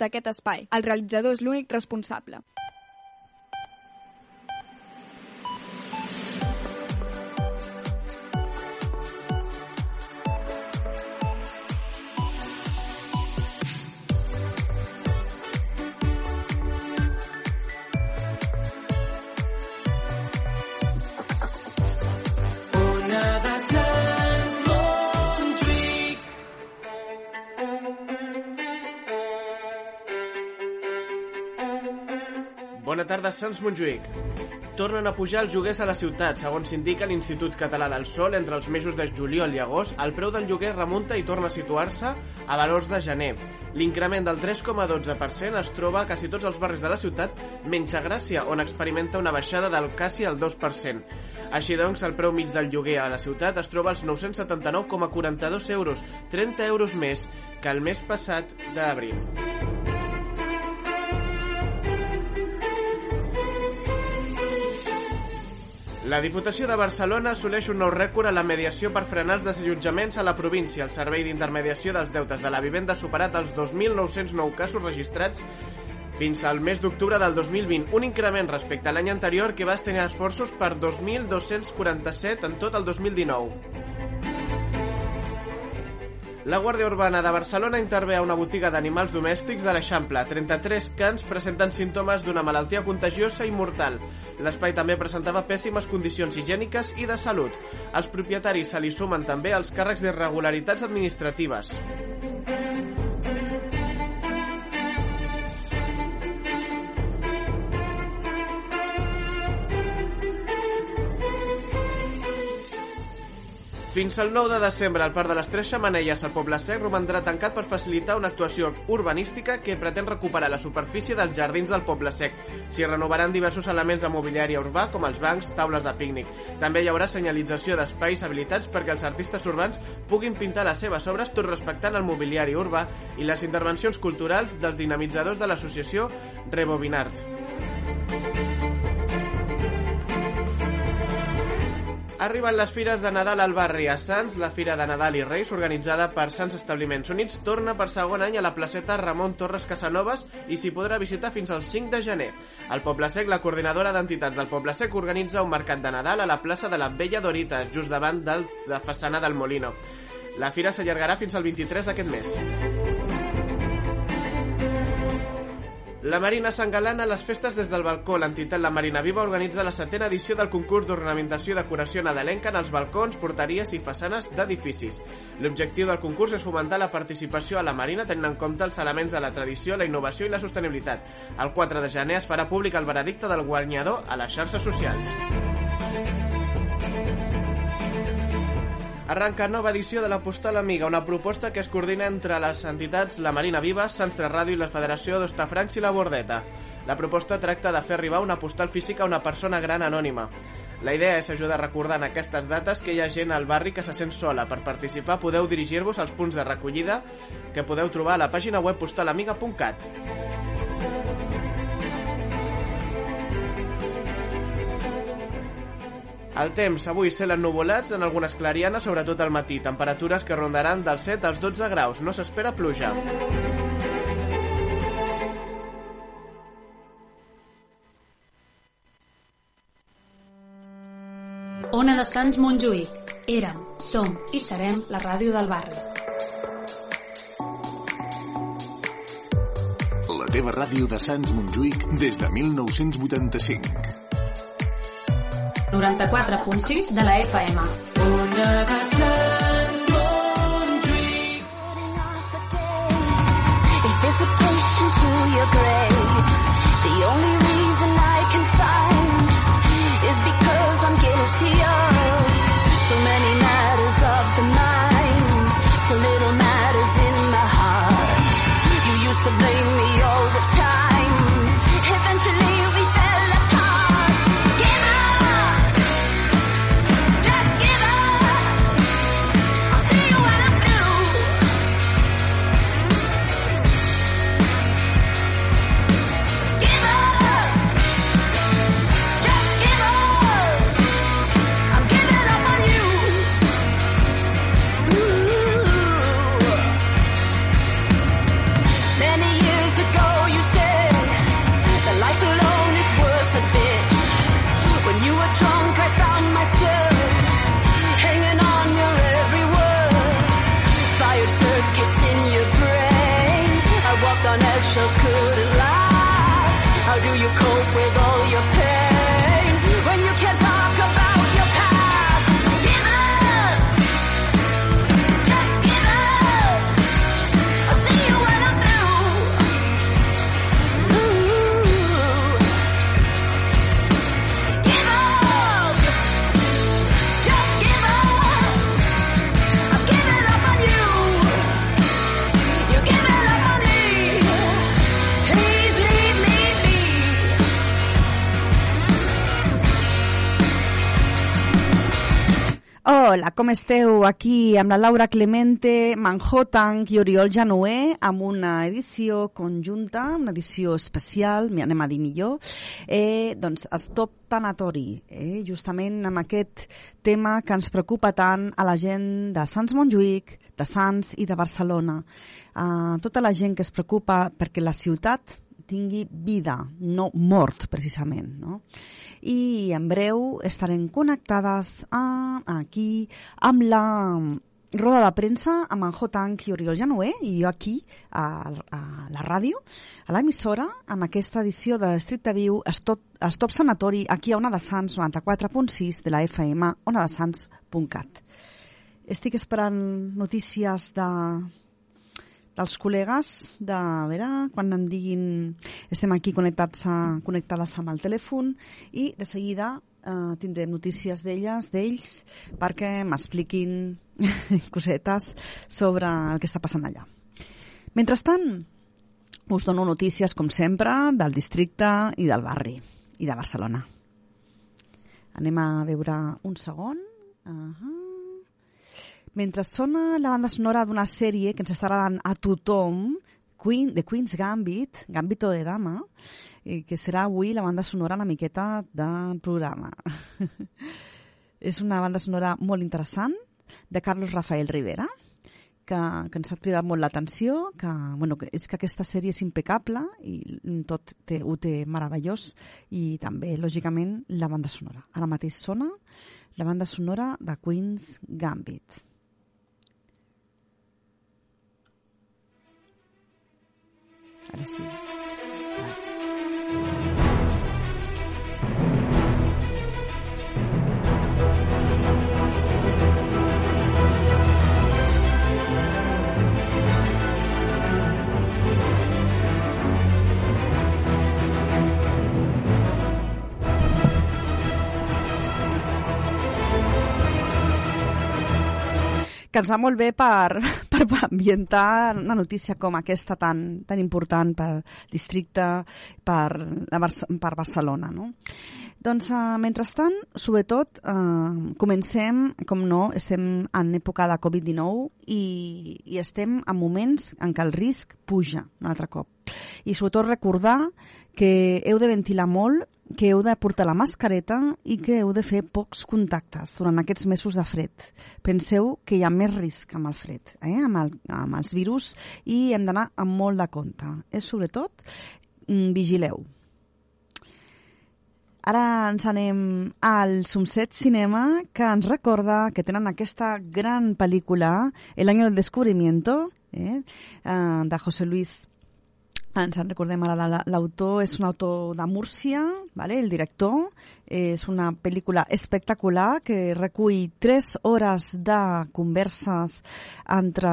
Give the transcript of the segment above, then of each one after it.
d'aquest espai. El realitzador és l'únic responsable. Sants Montjuïc. Tornen a pujar els lloguers a la ciutat. Segons s'indica l'Institut Català del Sol, entre els mesos de juliol i agost, el preu del lloguer remunta i torna a situar-se a valors de gener. L'increment del 3,12% es troba a quasi tots els barris de la ciutat, menys a Gràcia, on experimenta una baixada del quasi el 2%. Així doncs, el preu mig del lloguer a la ciutat es troba als 979,42 euros, 30 euros més que el mes passat d'abril. La Diputació de Barcelona assoleix un nou rècord a la mediació per frenar els desallotjaments a la província. El Servei d'Intermediació dels Deutes de la Vivenda ha superat els 2.909 casos registrats fins al mes d'octubre del 2020, un increment respecte a l'any anterior que va tenir esforços per 2.247 en tot el 2019. La Guàrdia Urbana de Barcelona intervé a una botiga d'animals domèstics de l'Eixample. 33 cans presenten símptomes d'una malaltia contagiosa i mortal. L'espai també presentava pèssimes condicions higièniques i de salut. Els propietaris se li sumen també els càrrecs d'irregularitats administratives. Fins al 9 de desembre, el Parc de les Tres Xamanelles al Poble Sec romandrà tancat per facilitar una actuació urbanística que pretén recuperar la superfície dels jardins del Poble Sec. S'hi renovaran diversos elements de mobiliari urbà, com els bancs, taules de pícnic. També hi haurà senyalització d'espais habilitats perquè els artistes urbans puguin pintar les seves obres tot respectant el mobiliari urbà i les intervencions culturals dels dinamitzadors de l'associació Rebobinart. Arriben les fires de Nadal al barri a Sants. La Fira de Nadal i Reis, organitzada per Sants Establiments Units, torna per segon any a la placeta Ramon Torres Casanovas i s'hi podrà visitar fins al 5 de gener. Al Poble Sec, la coordinadora d'entitats del Poble Sec organitza un mercat de Nadal a la plaça de la Vella Dorita, just davant de la façana del Molino. La fira s'allargarà fins al 23 d'aquest mes. La Marina s'engalana a les festes des del balcó. L'entitat La Marina Viva organitza la setena edició del concurs d'ornamentació i decoració nadalenca en els balcons, porteries i façanes d'edificis. L'objectiu del concurs és fomentar la participació a la Marina tenint en compte els elements de la tradició, la innovació i la sostenibilitat. El 4 de gener es farà públic el veredicte del guanyador a les xarxes socials. Arranca nova edició de la Postal Amiga, una proposta que es coordina entre les entitats La Marina Viva, Sants 3 Ràdio i la Federació d'Ostafrancs i la Bordeta. La proposta tracta de fer arribar una postal física a una persona gran anònima. La idea és ajudar a recordar en aquestes dates que hi ha gent al barri que se sent sola. Per participar podeu dirigir-vos als punts de recollida que podeu trobar a la pàgina web postalamiga.cat. El temps, avui cel ennuvolats en algunes clarianes, sobretot al matí. Temperatures que rondaran dels 7 als 12 graus. No s'espera pluja. Ona de Sants Montjuïc. Érem, som i serem la ràdio del barri. La teva ràdio de Sants Montjuïc des de 1985. 94.6 de la FM. Your grave. Com esteu? Aquí amb la Laura Clemente, Manhattan i Oriol Janoé amb una edició conjunta, una edició especial, m'hi anem a dir millor, eh, doncs Stop Tanatori, eh, justament amb aquest tema que ens preocupa tant a la gent de Sants Montjuïc, de Sants i de Barcelona. Uh, tota la gent que es preocupa perquè la ciutat tingui vida, no mort, precisament. No? I en breu estarem connectades a, aquí amb la roda de premsa amb en Jotanc i Oriol Janoé i jo aquí a, a la ràdio, a l'emissora, amb aquesta edició de Estricte Viu Stop, Stop Sanatori aquí a Ona de Sants 94.6 de la FM onadesans.cat. Estic esperant notícies de, dels col·legues de, a veure, quan em diguin estem aquí connectats a, connectades amb el telèfon i de seguida eh, tindrem notícies d'elles, d'ells, perquè m'expliquin cosetes sobre el que està passant allà. Mentrestant, us dono notícies, com sempre, del districte i del barri, i de Barcelona. Anem a veure un segon. Uh -huh. Mentre sona la banda sonora d'una sèrie que ens està agradant a tothom, Queen, The Queen's Gambit, Gambito de Dama, i que serà avui la banda sonora una miqueta del programa. És una banda sonora molt interessant de Carlos Rafael Rivera, que, que ens ha cridat molt l'atenció, que, bueno, que és que aquesta sèrie és impecable i tot té, ho té meravellós i també, lògicament, la banda sonora. Ara mateix sona la banda sonora de Queen's Gambit. Ara sí. Que ens va molt bé per, per ambientar una notícia com aquesta tan, tan important pel districte, per, la Bar per Barcelona. No? Doncs, uh, mentrestant, sobretot, uh, comencem, com no, estem en època de Covid-19 i, i estem en moments en què el risc puja un altre cop. I sobretot recordar que heu de ventilar molt, que heu de portar la mascareta i que heu de fer pocs contactes durant aquests mesos de fred. Penseu que hi ha més risc amb el fred, eh? amb, el, amb els virus, i hem d'anar amb molt de compte. És sobretot, mm, vigileu. Ara ens anem al Sumset Cinema, que ens recorda que tenen aquesta gran pel·lícula, El año del descubrimiento, eh? eh, de José Luis ens en recordem ara la- l'autor, és un autor de Múrcia, vale? el director, és una pel·lícula espectacular que recull tres hores de converses entre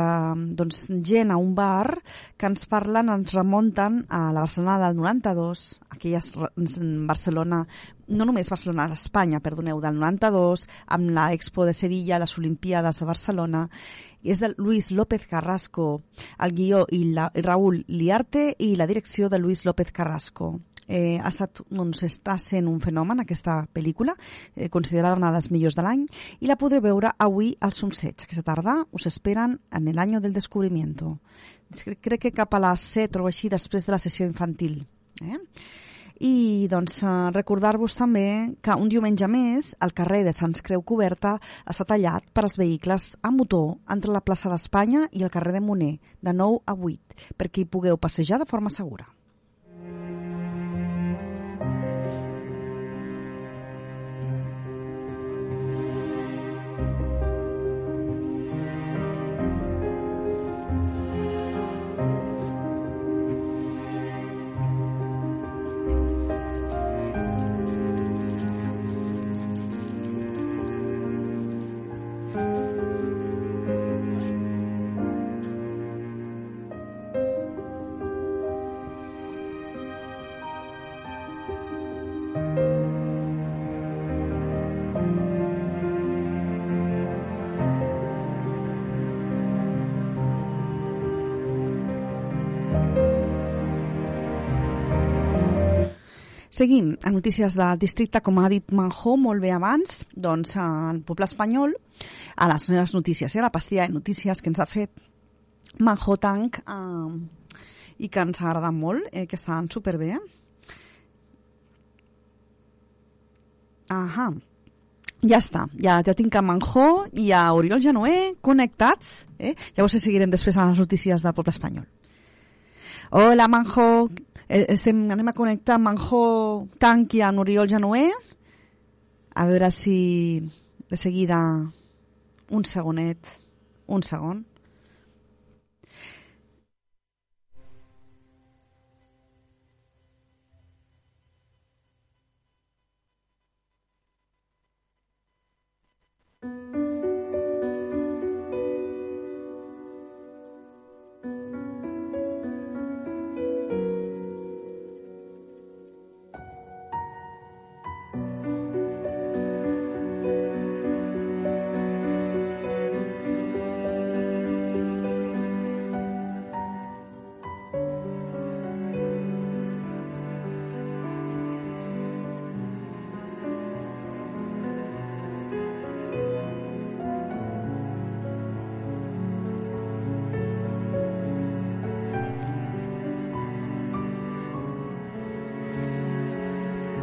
doncs, gent a un bar que ens parlen, ens remunten a la Barcelona del 92, aquelles en Barcelona no només Barcelona, Espanya, perdoneu, del 92, amb la Expo de Sevilla, les Olimpiades a Barcelona, és de Luis López Carrasco, el guió i la, Raúl Liarte i la direcció de Luis López Carrasco. Eh, ha estat, doncs, està sent un fenomen aquesta pel·lícula, eh, considerada una de les millors de l'any, i la podreu veure avui al Somseig. Aquesta tarda us esperen en el año del descubrimiento. Crec, crec que cap a les 7 o així després de la sessió infantil. Eh? I doncs, eh, recordar-vos també que un diumenge més el carrer de Sants Creu Coberta està tallat per als vehicles a motor entre la plaça d'Espanya i el carrer de Moner, de 9 a 8, perquè hi pugueu passejar de forma segura. Seguim a notícies del districte, com ha dit Manjó molt bé abans, doncs al poble espanyol, a les meves notícies, eh, la pastilla de notícies que ens ha fet Manjó Tank eh, i que ens ha agradat molt, eh, que estan superbé. Ahà, ja està, ja, ja tinc a Manjó i a Oriol Genoé connectats. Eh? Us seguirem després a les notícies del poble espanyol. Hola, Manjó. Eh, Estem, anem a connectar Manjó Tanc i amb Oriol Genoé. A veure si de seguida... Un segonet. Un segon.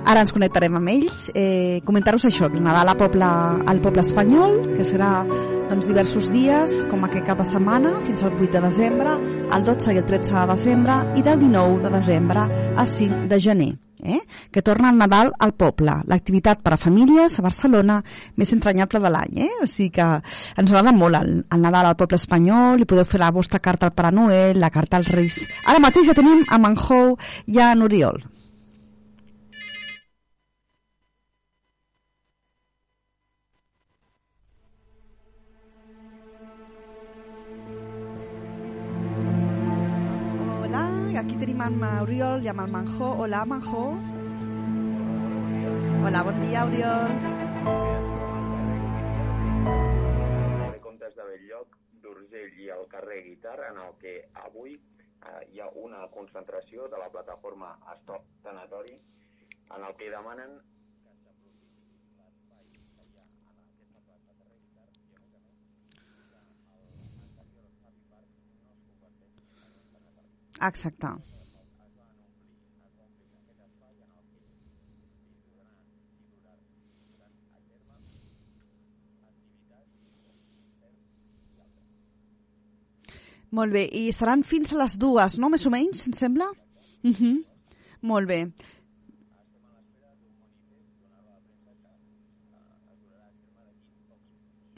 Ara ens connectarem amb ells. Eh, Comentar-vos això, que el Nadal a poble, al poble espanyol, que serà doncs, diversos dies, com aquest cap de setmana, fins al 8 de desembre, el 12 i el 13 de desembre, i del 19 de desembre al 5 de gener. Eh? que torna el Nadal al poble, l'activitat per a famílies a Barcelona més entranyable de l'any. Eh? O sigui que ens agrada molt el, el Nadal al poble espanyol, i podeu fer la vostra carta al Pare Noel, la carta als Reis. Ara mateix ja tenim a Manjou i a Noriol. Tenim amb Oriol i amb el Manjó. Hola, Manjó. Hola, bon dia, Oriol. de Comptes de Belllloc, d'Urgell i el carrer Guitar, en el que avui eh, hi ha una concentració de la plataforma Stop Tanatori, en el que demanen Exacte. Molt bé, i estaran fins a les dues, no? Més o menys, em sembla? Uh -huh. Molt bé.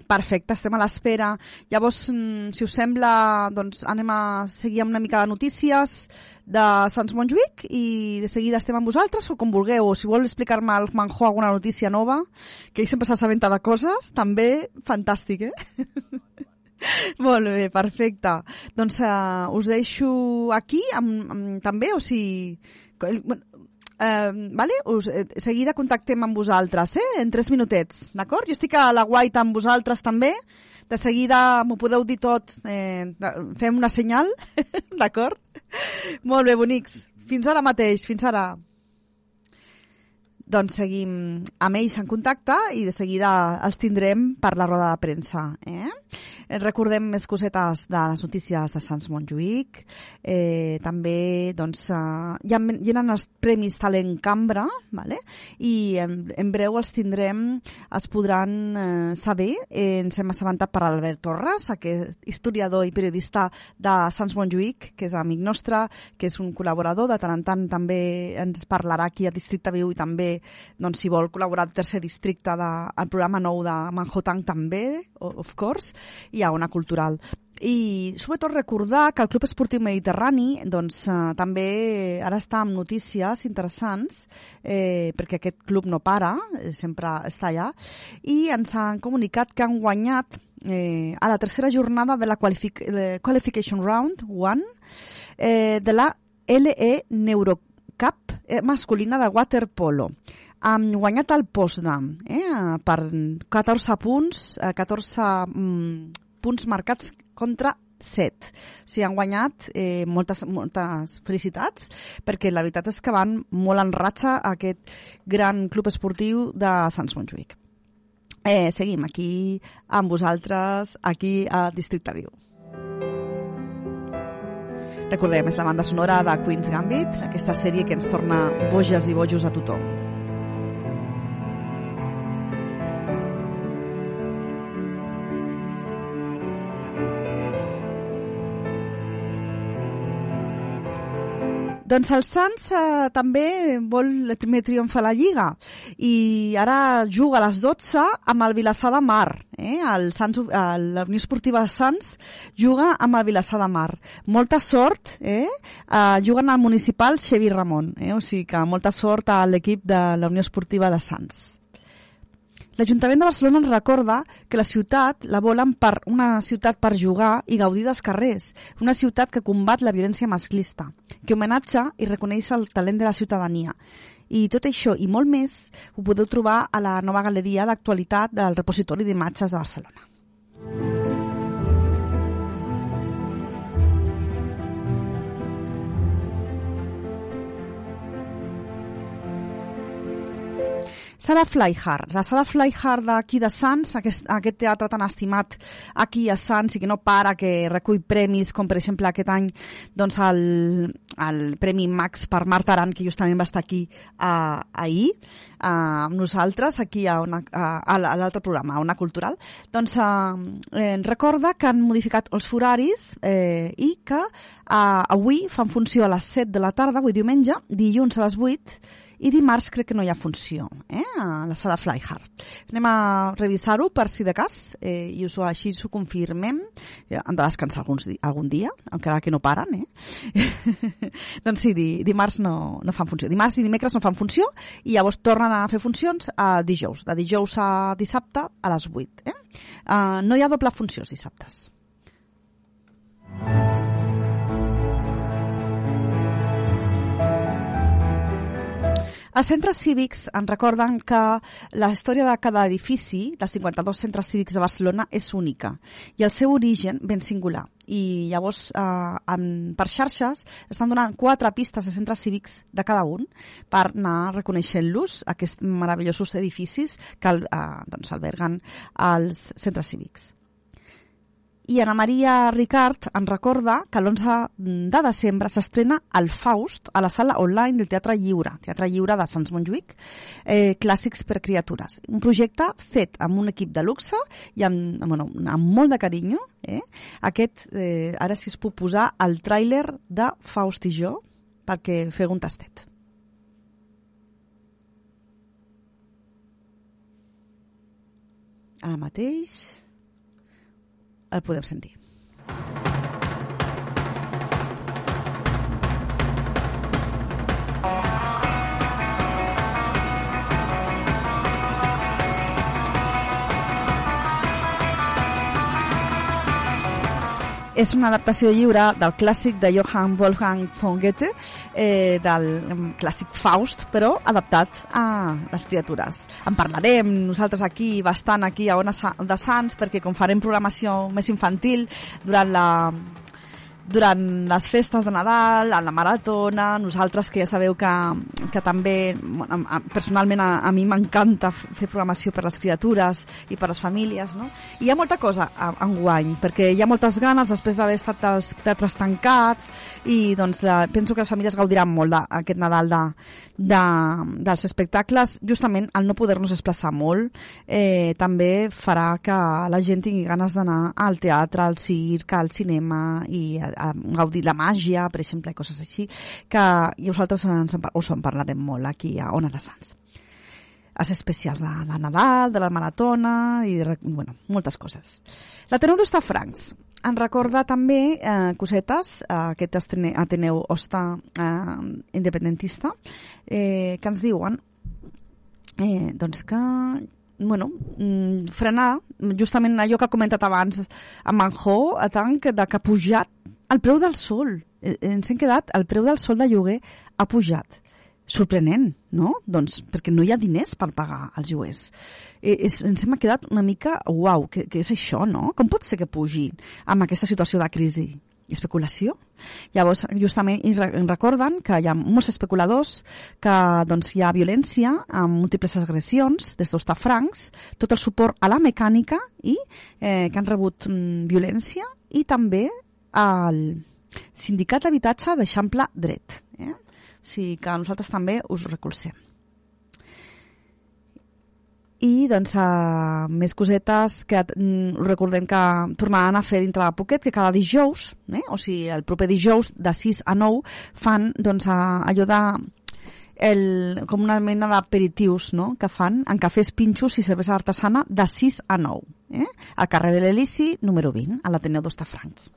Perfecte, estem a l'espera. Llavors, mm, si us sembla, doncs anem a seguir amb una mica de notícies de Sants Montjuïc i de seguida estem amb vosaltres o com vulgueu. O si vol explicar-me al Manjó alguna notícia nova, que ell sempre s'assabenta de coses, també fantàstic, eh? Molt bé, perfecte. Doncs uh, us deixo aquí amb, amb, també, o sigui... bueno, Eh, vale? Us, eh, seguida contactem amb vosaltres, eh? en tres minutets, d'acord? Jo estic a la guaita amb vosaltres també, de seguida m'ho podeu dir tot, eh, fem una senyal, d'acord? Molt bé, bonics. Fins ara mateix, fins ara. Doncs seguim amb ells en contacte i de seguida els tindrem per la roda de premsa. Eh? Recordem més cosetes de les notícies de Sants Montjuïc. Eh, també doncs, eh, hi ha els Premis Talent Cambra vale? i en, en breu els tindrem, es podran eh, saber. Eh, ens hem assabentat per Albert Torres, aquest historiador i periodista de Sants Montjuïc, que és amic nostre, que és un col·laborador, de tant en tant també ens parlarà aquí a Districte Viu i també doncs, si vol col·laborar al tercer districte del de, programa nou de Manhattan també, of course, i a Ona Cultural. I sobretot recordar que el Club Esportiu Mediterrani doncs, eh, també ara està amb notícies interessants eh, perquè aquest club no para, eh, sempre està allà i ens han comunicat que han guanyat eh, a la tercera jornada de la qualific Qualification Round 1 eh, de la LE Neurocup eh, masculina de waterpolo han guanyat el Potsdam eh, per 14 punts, eh, 14 mm, punts marcats contra set. O sigui, han guanyat eh, moltes, moltes felicitats perquè la veritat és que van molt en ratxa a aquest gran club esportiu de Sants Montjuïc. Eh, seguim aquí amb vosaltres, aquí a Districte Viu. Recordem, és la banda sonora de Queen's Gambit, aquesta sèrie que ens torna boges i bojos a tothom. Doncs el Sants eh, també vol el primer triomf a la Lliga i ara juga a les 12 amb el Vilassar de Mar. Eh? El el, la Unió Esportiva Sants juga amb el Vilassar de Mar. Molta sort, eh? eh juguen al municipal Xevi Ramon, eh? o sigui que molta sort a l'equip de la Unió Esportiva de Sants. L'Ajuntament de Barcelona ens recorda que la ciutat la volen per una ciutat per jugar i gaudir dels carrers, una ciutat que combat la violència masclista, que homenatja i reconeix el talent de la ciutadania. I tot això i molt més ho podeu trobar a la nova galeria d'actualitat del repositori d'imatges de Barcelona. Sala Flyhard, la sala Flyhard d'aquí de Sants, aquest, aquest teatre tan estimat aquí a Sants i que no para, que recull premis, com per exemple aquest any doncs el, el Premi Max per Marta Aran, que justament va estar aquí uh, ahir, uh, amb nosaltres, aquí a, una, uh, a l'altre programa, a Ona Cultural, doncs uh, eh, recorda que han modificat els horaris eh, i que uh, avui fan funció a les 7 de la tarda, avui diumenge, dilluns a les 8, i dimarts crec que no hi ha funció eh, a la sala Flyhard. Anem a revisar-ho per si de cas eh, i us, així us ho confirmem. Eh, han de descansar alguns, algun dia, encara que no paren. Eh? doncs sí, di dimarts no, no fan funció. Dimarts i dimecres no fan funció i llavors tornen a fer funcions a dijous, de dijous a dissabte a les 8. Eh? Uh, no hi ha doble funció els dissabtes. Els centres cívics ens recorden que la història de cada edifici, dels 52 centres cívics de Barcelona, és única i el seu origen ben singular. I llavors, eh, en, per xarxes, estan donant quatre pistes de centres cívics de cada un per anar reconeixent-los, aquests meravellosos edificis que eh, doncs, alberguen els centres cívics. I Ana Maria Ricard en recorda que l'11 de desembre s'estrena el Faust a la sala online del Teatre Lliure, Teatre Lliure de Sants Montjuïc, eh, Clàssics per criatures. Un projecte fet amb un equip de luxe i amb, bueno, amb molt de carinyo. Eh? Aquest, eh, ara si es puc posar el tràiler de Faust i jo perquè feu un tastet. Ara mateix el podem sentir. És una adaptació lliure del clàssic de Johann Wolfgang von Goethe, eh, del em, clàssic Faust, però adaptat a les criatures. En parlarem nosaltres aquí, bastant aquí a Ona de Sants, perquè com farem programació més infantil durant la durant les festes de Nadal, a la maratona, nosaltres que ja sabeu que, que també, personalment a, a mi m'encanta fer programació per les criatures i per les famílies, no? I hi ha molta cosa a- enguany, perquè hi ha moltes ganes després d'haver estat els teatres tancats i doncs la, penso que les famílies gaudiran molt d'aquest Nadal de, de, dels espectacles. Justament el no poder-nos desplaçar molt eh, també farà que la gent tingui ganes d'anar al teatre, al circ, al cinema i a gaudir la màgia, per exemple, coses així, que nosaltres ens en, us en parlarem molt aquí a Ona de Sants. Els especials de, de Nadal, de la maratona i de, bueno, moltes coses. L'Ateneu d'Ostafrancs en recorda també eh, cosetes, eh, aquest Ateneu Osta eh, independentista, eh, que ens diuen eh, doncs que bueno, mm, frenar justament allò que ha comentat abans amb Manjó, a que, de que ha pujat el preu del sol. Eh, ens hem quedat, el preu del sol de lloguer ha pujat. sorprenent, no? Doncs perquè no hi ha diners per pagar els lloguers. Eh, és, ens hem quedat una mica, uau, què, què és això, no? Com pot ser que pugi amb aquesta situació de crisi? especulació. Llavors, justament, recorden que hi ha molts especuladors, que doncs, hi ha violència amb múltiples agressions des d'Ostafrancs, tot el suport a la mecànica i eh, que han rebut mm, violència i també al sindicat d'habitatge d'Eixample Dret. Eh? O sigui que nosaltres també us recolzem. I, doncs, uh, més cosetes que mm, recordem que tornaran a fer dintre de poquet, que cada dijous, eh? o sigui, el proper dijous, de 6 a 9, fan, doncs, uh, allò de el, com una mena d'aperitius no? que fan en cafès pinxos i cervesa artesana de 6 a 9 eh? al carrer de l'Elici número 20 a l'Ateneu d'Ostafrancs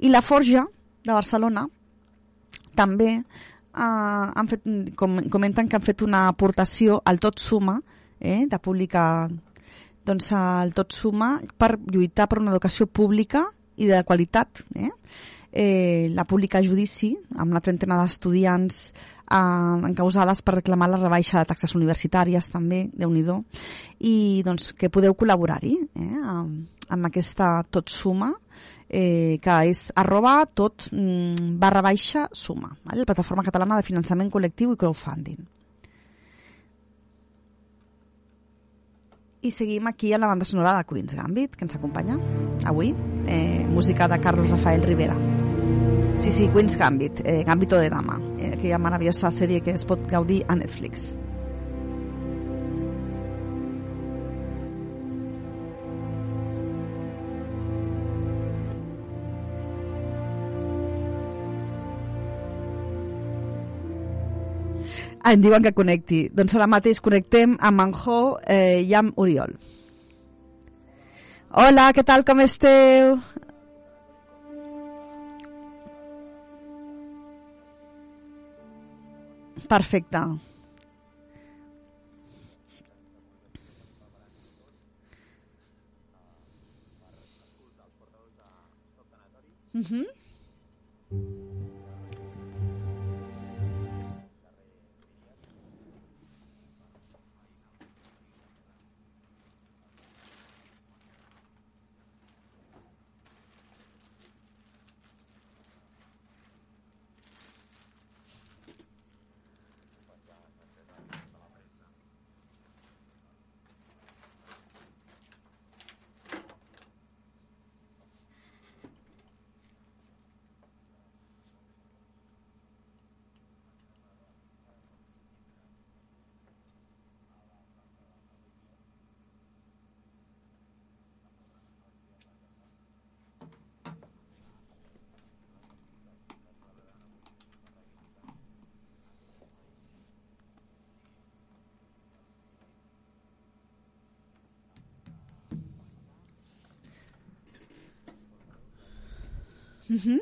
i la Forja de Barcelona també eh, han fet, com, comenten que han fet una aportació al Tot Suma eh, de publicar doncs, el Tot Suma per lluitar per una educació pública i de qualitat. Eh? Eh, la pública judici amb una trentena d'estudiants eh, encausades per reclamar la rebaixa de taxes universitàries també, déu nhi i doncs, que podeu col·laborar-hi eh, amb, amb aquesta tot suma eh, que és arroba tot mm, barra baixa suma, vale? la plataforma catalana de finançament col·lectiu i crowdfunding. I seguim aquí a la banda sonora de Queen's Gambit, que ens acompanya avui, eh, música de Carlos Rafael Rivera. Sí, sí, Queen's Gambit, eh, Gambito de Dama, eh, aquella meravellosa sèrie que es pot gaudir a Netflix. Ah, em diuen que connecti. Doncs ara mateix connectem amb Manjó eh, i amb Oriol. Hola, què tal, com esteu? Perfecte. Uh Uh -huh.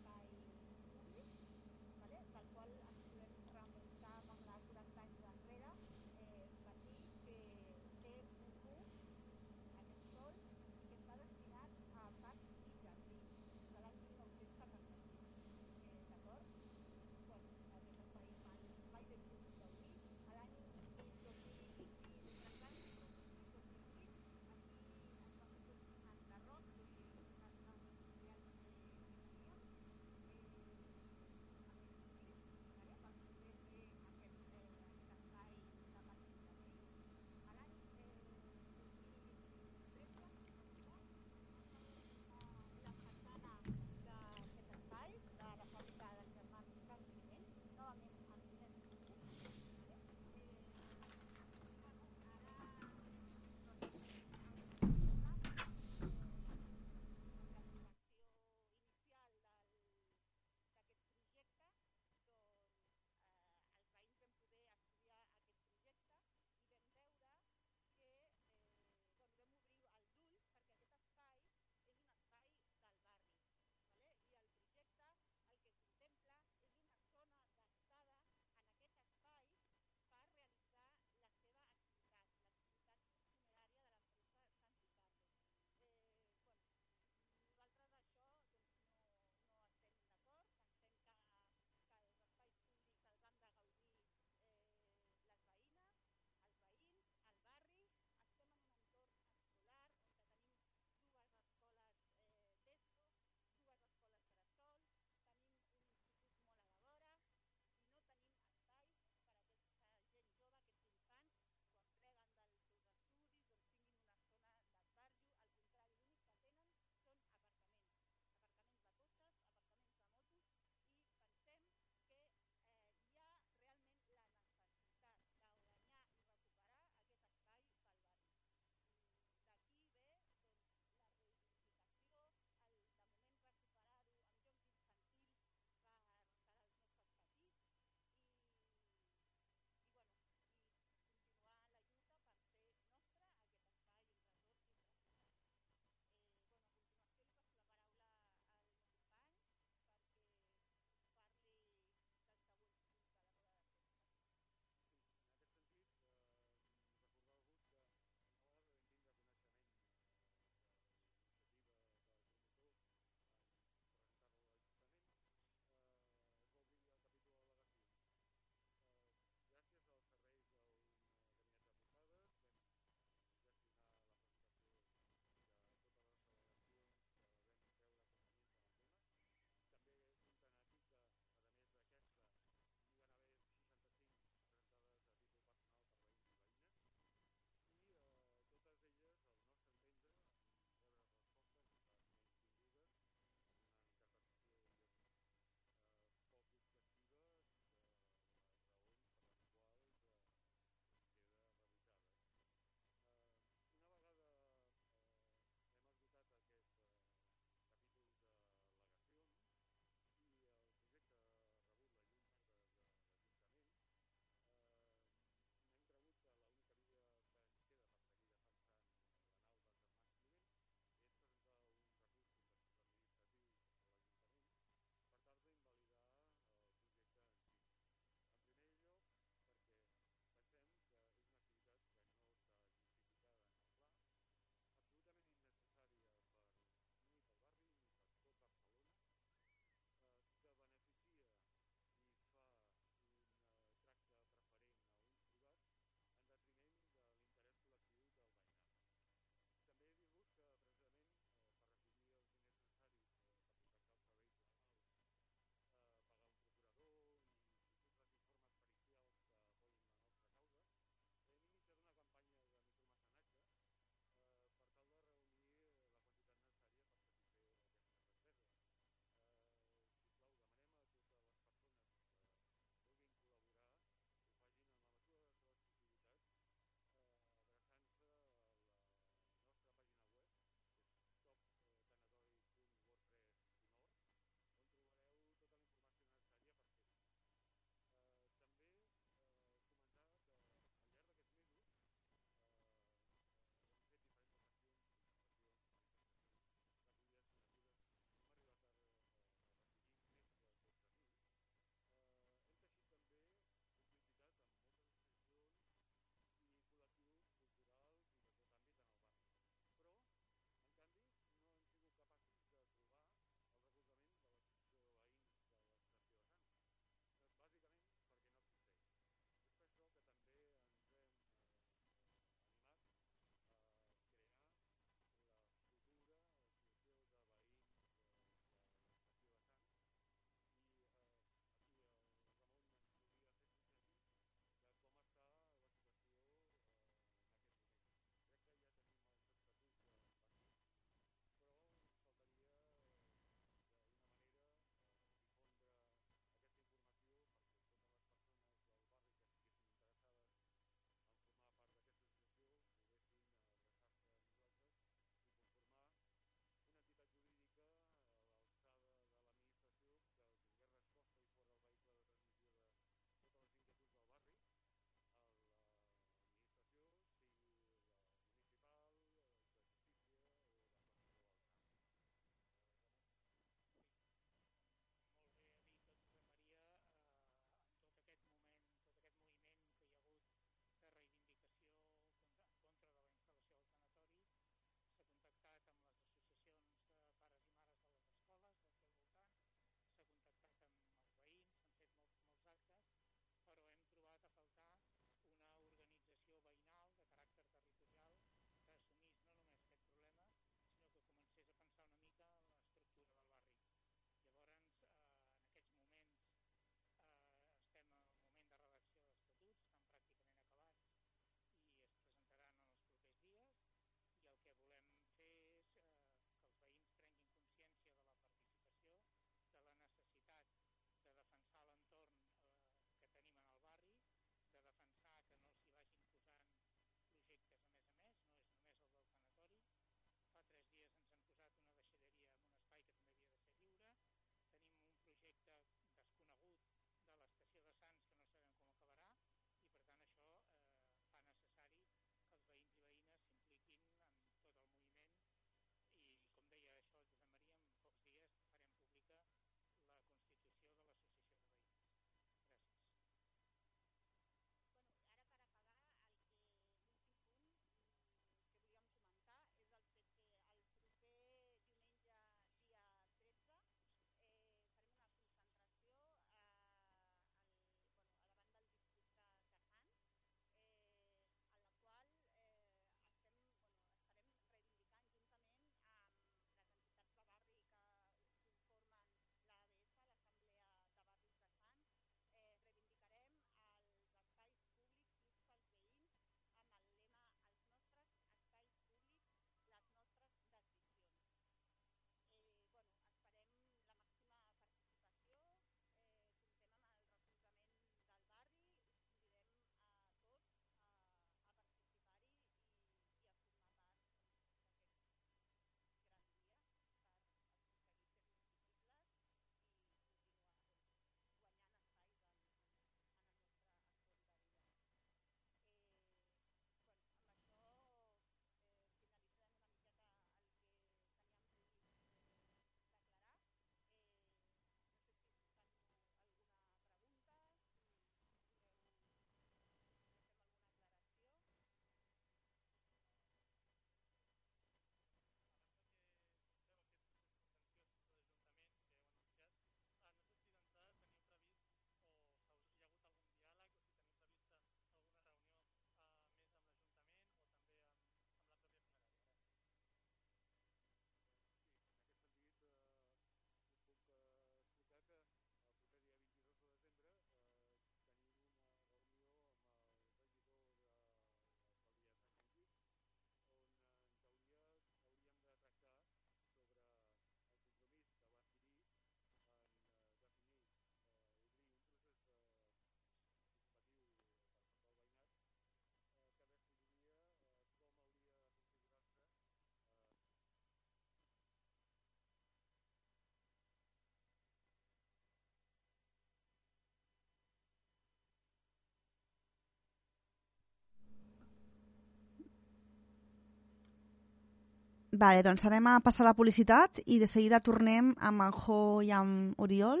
Vale, doncs anem a passar la publicitat i de seguida tornem amb en Jo i amb Oriol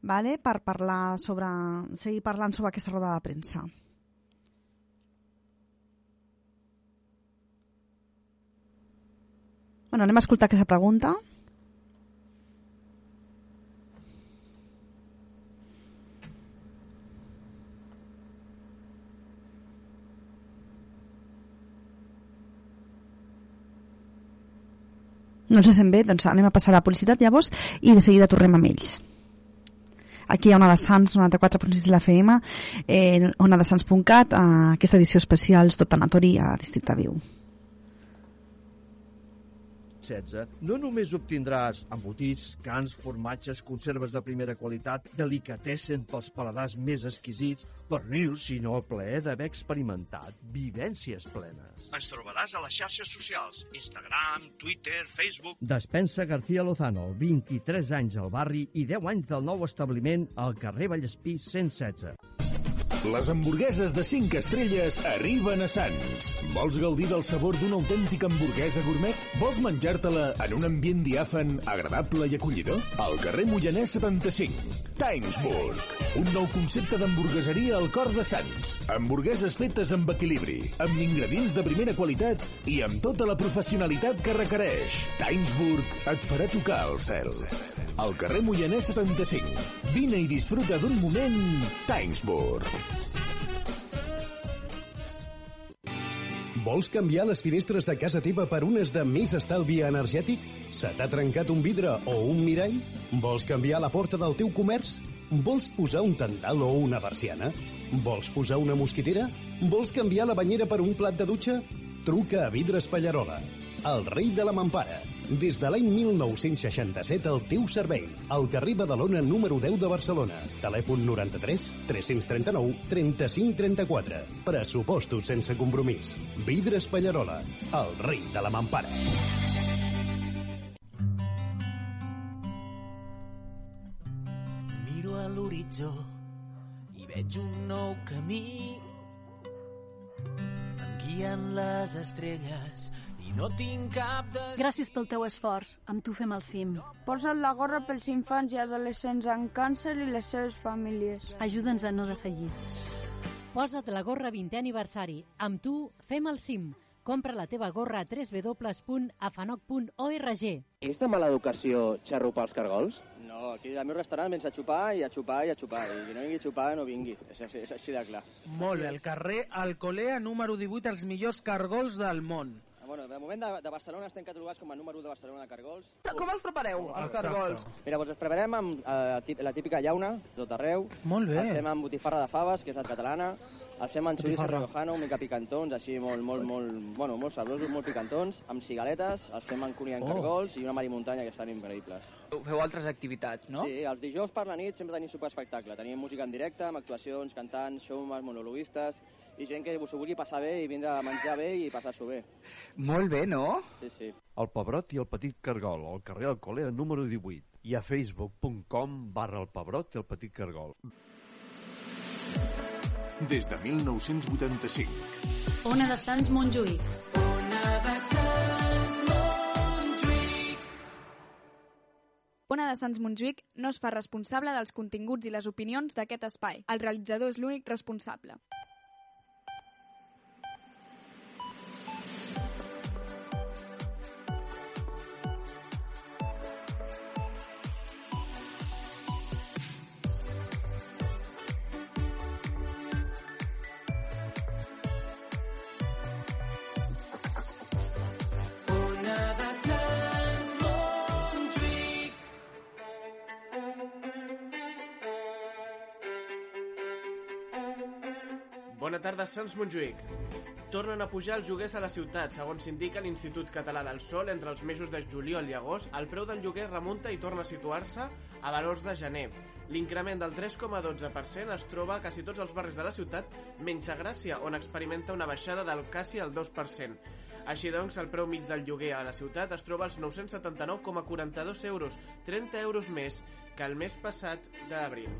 vale, per parlar sobre, seguir parlant sobre aquesta roda de premsa. Bueno, anem a escoltar aquesta pregunta. No se sent bé, doncs anem a passar a la publicitat llavors i de seguida tornem amb ells. Aquí hi ha Ona de Sants, 94.6 de la FM, eh, onadesans.cat, eh, aquesta edició especial Tot Tanatori a Districte Viu. 16, no només obtindràs embotits, cans, formatges, conserves de primera qualitat, delicatessen pels paladars més exquisits, pernils, sinó el plaer d'haver experimentat vivències plenes. Ens trobaràs a les xarxes socials, Instagram, Twitter, Facebook... Despensa García Lozano, 23 anys al barri i 10 anys del nou establiment al carrer Vallespí 116. Les hamburgueses de 5 estrelles arriben a Sants. Vols gaudir del sabor d'una autèntica hamburguesa gourmet? Vols menjar-te-la en un ambient diàfan, agradable i acollidor? Al carrer Moianès 75. Timesburg. Un nou concepte d'hamburgueseria al cor de Sants. Hamburgueses fetes amb equilibri, amb ingredients de primera qualitat i amb tota la professionalitat que requereix. Timesburg et farà tocar el cel. Al carrer Moianès 75. Vine i disfruta d'un moment Timesburg. Vols canviar les finestres de casa teva per unes de més estalvi energètic? Se t'ha trencat un vidre o un mirall? Vols canviar la porta del teu comerç? Vols posar un tendal o una persiana? Vols posar una mosquitera? Vols canviar la banyera per un plat de dutxa? Truca a Vidres Pallarola, el rei de la mampara. Des de l'any 1967 al teu servei. Al carrer Badalona número 10 de Barcelona. Telèfon 93 339 35 34. Pressupostos sense compromís. Vidres Pallarola, el rei de la mampara. Miro a l'horitzó i veig un nou camí. Guien les estrelles no tinc cap de... Gràcies pel teu esforç. Amb tu fem el cim. Posa't la gorra pels infants i adolescents amb càncer i les seves famílies. Ajuda'ns a no defallir. Posa't la gorra 20è aniversari. Amb tu fem el cim. Compra la teva gorra a www.afanoc.org. És de mala educació xarrupar els cargols? No, aquí al meu restaurant vens a xupar i a xupar i a xupar. I qui no vingui a xupar, no vingui. És, així- és així de clar. Molt bé, al carrer Alcolea, número 18, els millors cargols del món. Ah, Bueno, de moment de, de Barcelona estem catalogats com a número 1 de Barcelona de cargols. Com els prepareu, els cargols? Mira, doncs els preparem amb eh, la típica llauna, tot arreu. Molt bé. Els fem amb botifarra de faves, que és la catalana. Els fem amb xoriço riojano, mica picantons, així molt, molt, molt, bueno, molt sabrosos, molt picantons, amb cigaletes, els fem amb cunyant Oh. cargols i una marimuntanya que estan increïbles. Feu altres activitats, no? Sí, els dijous per la nit sempre tenim superespectacle. Tenim música en directe, amb actuacions, cantants, showmans, monologuistes, i gent que s'ho vulgui passar bé i vindre a menjar bé i passar-s'ho bé. Molt bé, no? Sí, sí. El Pebrot i el Petit Cargol, al carrer Alcolea número 18 i a facebook.com barra el Pebrot i el Petit Cargol. Des de 1985. Ona de Sants Montjuïc. Ona de Sants Montjuïc no es fa responsable dels continguts i les opinions d'aquest espai. El realitzador és l'únic responsable. Bona tarda, Sants Montjuïc. Tornen a pujar els lloguers a la ciutat. Segons s'indica l'Institut Català del Sol, entre els mesos de juliol i agost, el preu del lloguer remunta i torna a situar-se a valors de gener. L'increment del 3,12% es troba a quasi tots els barris de la ciutat, menys a Gràcia, on experimenta una baixada del quasi el 2%. Així doncs, el preu mig del lloguer a la ciutat es troba als 979,42 euros, 30 euros més que el mes passat d'abril.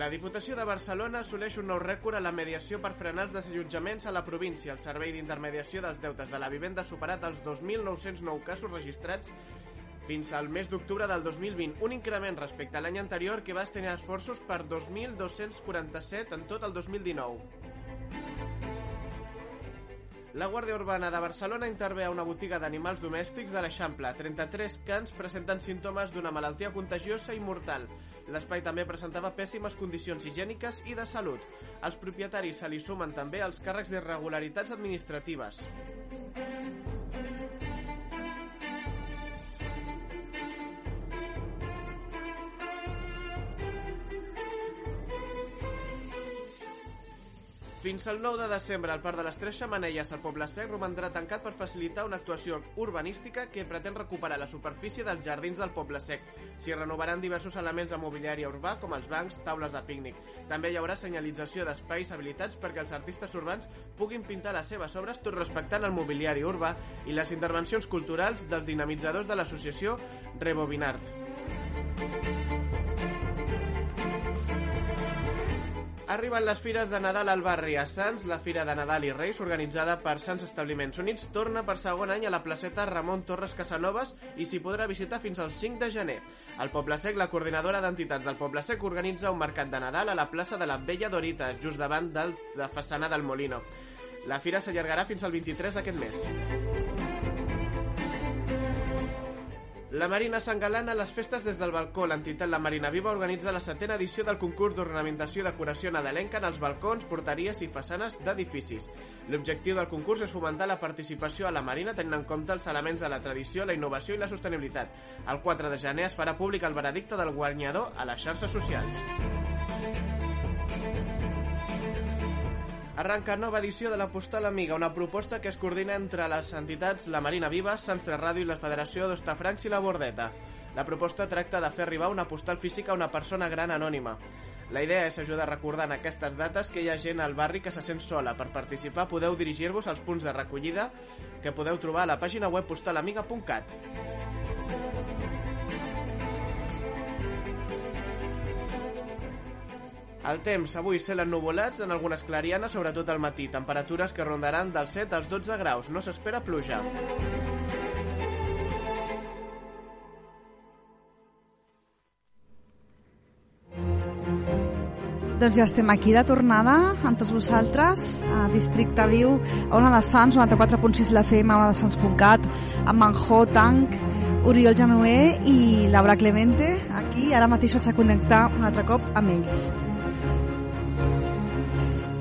La Diputació de Barcelona assoleix un nou rècord a la mediació per frenar els desallotjaments a la província. El Servei d'Intermediació dels Deutes de la Vivenda ha superat els 2.909 casos registrats fins al mes d'octubre del 2020, un increment respecte a l'any anterior que va estrenar esforços per 2.247 en tot el 2019. La Guàrdia Urbana de Barcelona intervé a una botiga d'animals domèstics de l'Eixample. 33 cans presenten símptomes d'una malaltia contagiosa i mortal. L'espai també presentava pèssimes condicions higièniques i de salut. Els propietaris se li sumen també els càrrecs d'irregularitats administratives. Fins al 9 de desembre, el Parc de les Tres Xamanelles al Poble Sec romandrà tancat per facilitar una actuació urbanística que pretén recuperar la superfície dels jardins del Poble Sec. S'hi renovaran diversos elements de mobiliari urbà, com els bancs, taules de pícnic. També hi haurà senyalització d'espais habilitats perquè els artistes urbans puguin pintar les seves obres tot respectant el mobiliari urbà i les intervencions culturals dels dinamitzadors de l'associació Rebobinart. Arriben les fires de Nadal al barri a Sants. La Fira de Nadal i Reis, organitzada per Sants Establiments Units, torna per segon any a la placeta Ramon Torres Casanovas i s'hi podrà visitar fins al 5 de gener. Al Poble Sec, la coordinadora d'entitats del Poble Sec organitza un mercat de Nadal a la plaça de la Vella Dorita, just davant de la façana del Molino. La fira s'allargarà fins al 23 d'aquest mes. La Marina s'engalana a les festes des del balcó. L'entitat La Marina Viva organitza la setena edició del concurs d'ornamentació i decoració nadalenca en els balcons, porteries i façanes d'edificis. L'objectiu del concurs és fomentar la participació a la Marina tenint en compte els elements de la tradició, la innovació i la sostenibilitat. El 4 de gener es farà públic el veredicte del guanyador a les xarxes socials. Arranca nova edició de la Postal Amiga, una proposta que es coordina entre les entitats La Marina Viva, Sants 3 Ràdio i la Federació d'Ostafrancs i la Bordeta. La proposta tracta de fer arribar una postal física a una persona gran anònima. La idea és ajudar a recordar en aquestes dates que hi ha gent al barri que se sent sola. Per participar podeu dirigir-vos als punts de recollida que podeu trobar a la pàgina web postalamiga.cat. El temps, avui cel ennuvolats en algunes clarianes, sobretot al matí. Temperatures que rondaran dels 7 als 12 graus. No s'espera pluja. Doncs ja estem aquí de tornada amb tots vosaltres a Districte Viu, a Ona de Sants, 94.6 de l'FM, a onadesans.cat, amb Manjó, Tanc, Oriol Genoé i Laura Clemente. Aquí ara mateix vaig a connectar un altre cop amb ells.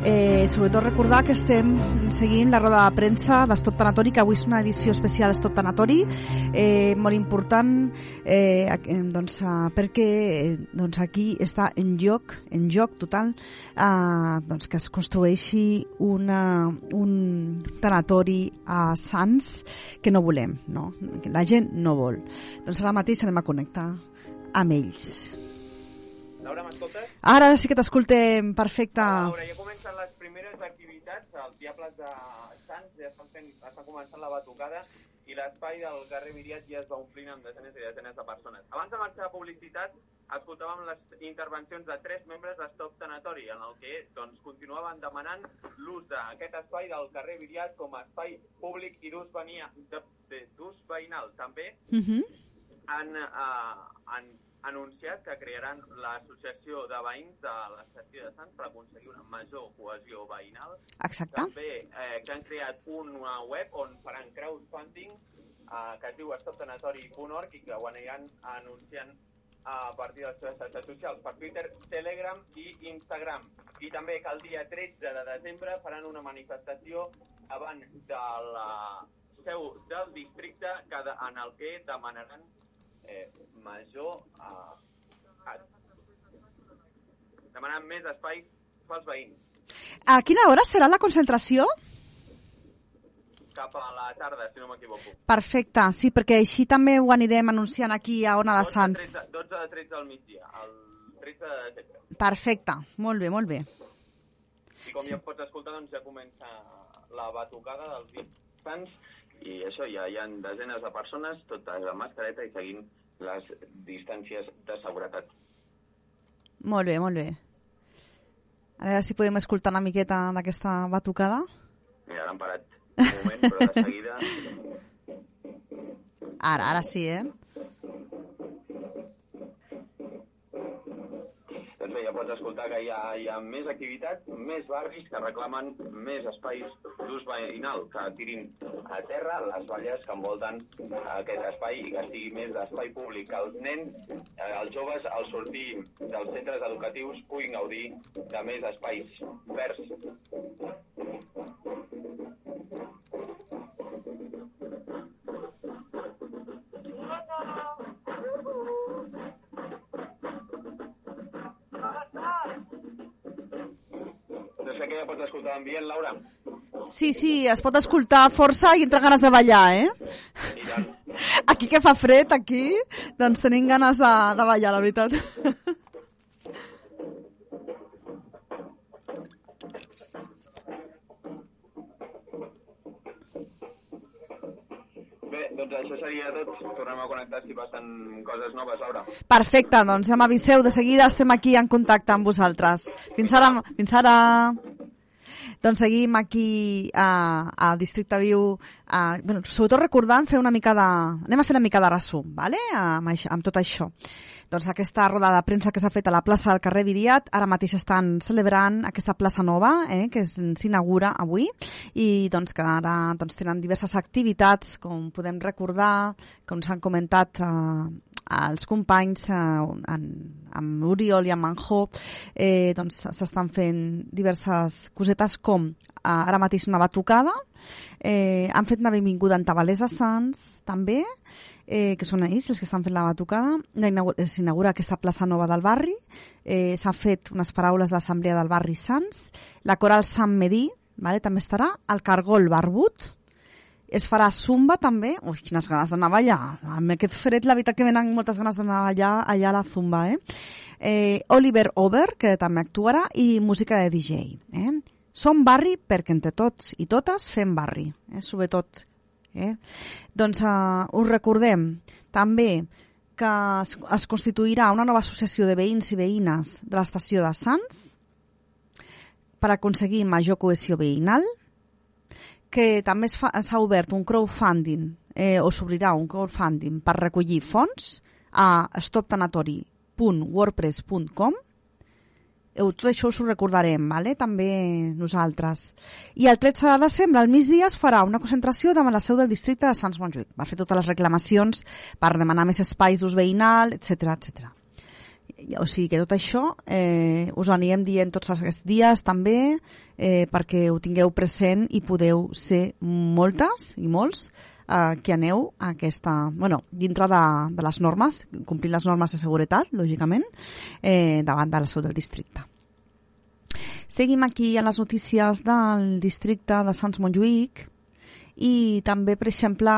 Eh, sobretot recordar que estem seguint la roda de premsa d'Estop Tanatori, que avui és una edició especial Estop Tanatori, eh, molt important eh, doncs, eh, perquè eh, doncs aquí està en joc, en joc total, eh, doncs que es construeixi una, un tanatori a Sants que no volem, no? que la gent no vol. Doncs ara mateix anem a connectar amb ells. Laura, m'escoltes? Ara sí que t'escoltem, perfecte. Laura, ja comencen les primeres activitats. Els diables de Sants ja estan, fent, estan començant la batucada i l'espai del carrer Viriat ja es va omplint amb desenes i desenes de persones. Abans de marxar a publicitat, escoltàvem les intervencions de tres membres d'Stop Tanatori, en el que doncs, continuaven demanant l'ús d'aquest espai del carrer Viriat com a espai públic i d'ús veïnal. També Uh -huh. han, eh, han anunciat que crearan l'associació de veïns de l'estació de Sants per aconseguir una major cohesió veïnal. Exacte. També eh, que han creat una web on faran crowdfunding eh, que es diu stoptanatori.org i que ho aniran anunciant a partir de les seves xarxes socials per Twitter, Telegram i Instagram. I també que el dia 13 de desembre faran una manifestació davant de la seu del districte que en el que demanaran eh, major eh, demanen més espais pels veïns. A quina hora serà la concentració? Cap a la tarda, si no m'equivoco. Perfecte, sí, perquè així també ho anirem anunciant aquí a Ona de 12 a Sants. 13, 12 a 13 del migdia, el 13 de desembre. Perfecte, molt bé, molt bé. I com ja pots escoltar, doncs ja comença la batucada dels dies i això, ja hi ha desenes de persones, totes amb mascareta i seguint les distàncies de seguretat. Molt bé, molt bé. A veure si podem escoltar una miqueta d'aquesta batucada. Mira, l'han parat un moment, però de seguida... Ara, ara sí, eh? Doncs bé, ja pots escoltar que hi ha, hi ha més activitat, més barris que reclamen més espais d'ús veïnal, que tirin a terra les valles que envolten aquest espai i que estigui més d'espai públic, que els nens, eh, els joves, al sortir dels centres educatius puguin gaudir de més espais verds. No sé què ja pots escoltar l'ambient, Laura? Sí, sí, es pot escoltar força i entra ganes de ballar, eh? Aquí que fa fred, aquí, doncs tenim ganes de, de ballar, la veritat. Doncs això seria tot. Tornem a connectar si passen coses noves, Laura. Perfecte, doncs ja m'aviseu, de seguida estem aquí en contacte amb vosaltres. Fins ara. Fins ara. Doncs seguim aquí a, a Districte Viu, a, bueno, sobretot recordant fer una mica de... Anem a fer una mica de resum, vale? amb, això, amb tot això. Doncs aquesta roda de premsa que s'ha fet a la plaça del carrer Viriat, ara mateix estan celebrant aquesta plaça nova, eh, que s'inaugura avui, i doncs que ara doncs, tenen diverses activitats, com podem recordar, com s'han comentat eh, els companys eh, en, amb Oriol i amb Manjó eh, doncs s'estan fent diverses cosetes com eh, ara mateix una batucada eh, han fet una benvinguda en Tabalers de Sants també eh, que són ells els que estan fent la batucada. S'inaugura aquesta plaça nova del barri eh, s'han fet unes paraules d'assemblea del barri Sants la coral Sant Medí vale, també estarà el Cargol Barbut es farà zumba també. Ui, quines ganes d'anar a ballar. Amb aquest fred, la veritat que venen moltes ganes d'anar a ballar allà a la zumba, eh? eh? Oliver Over, que també actuarà, i música de DJ. Eh? Som barri perquè entre tots i totes fem barri, eh? sobretot. Eh? Doncs uh, us recordem també que es, es constituirà una nova associació de veïns i veïnes de l'estació de Sants per aconseguir major cohesió veïnal, que també s'ha obert un crowdfunding eh, o s'obrirà un crowdfunding per recollir fons a stoptanatori.wordpress.com tot això us ho recordarem, vale? també nosaltres. I el 13 de desembre, al migdia, es farà una concentració davant la seu del districte de Sants Montjuïc per fer totes les reclamacions, per demanar més espais d'ús veïnal, etc etc. O sigui que tot això eh, us ho anirem dient tots aquests dies també eh, perquè ho tingueu present i podeu ser moltes i molts eh, que aneu a aquesta, bueno, dintre de, de les normes, complint les normes de seguretat, lògicament, eh, davant de la seu del districte. Seguim aquí a les notícies del districte de Sants Montjuïc i també, per exemple,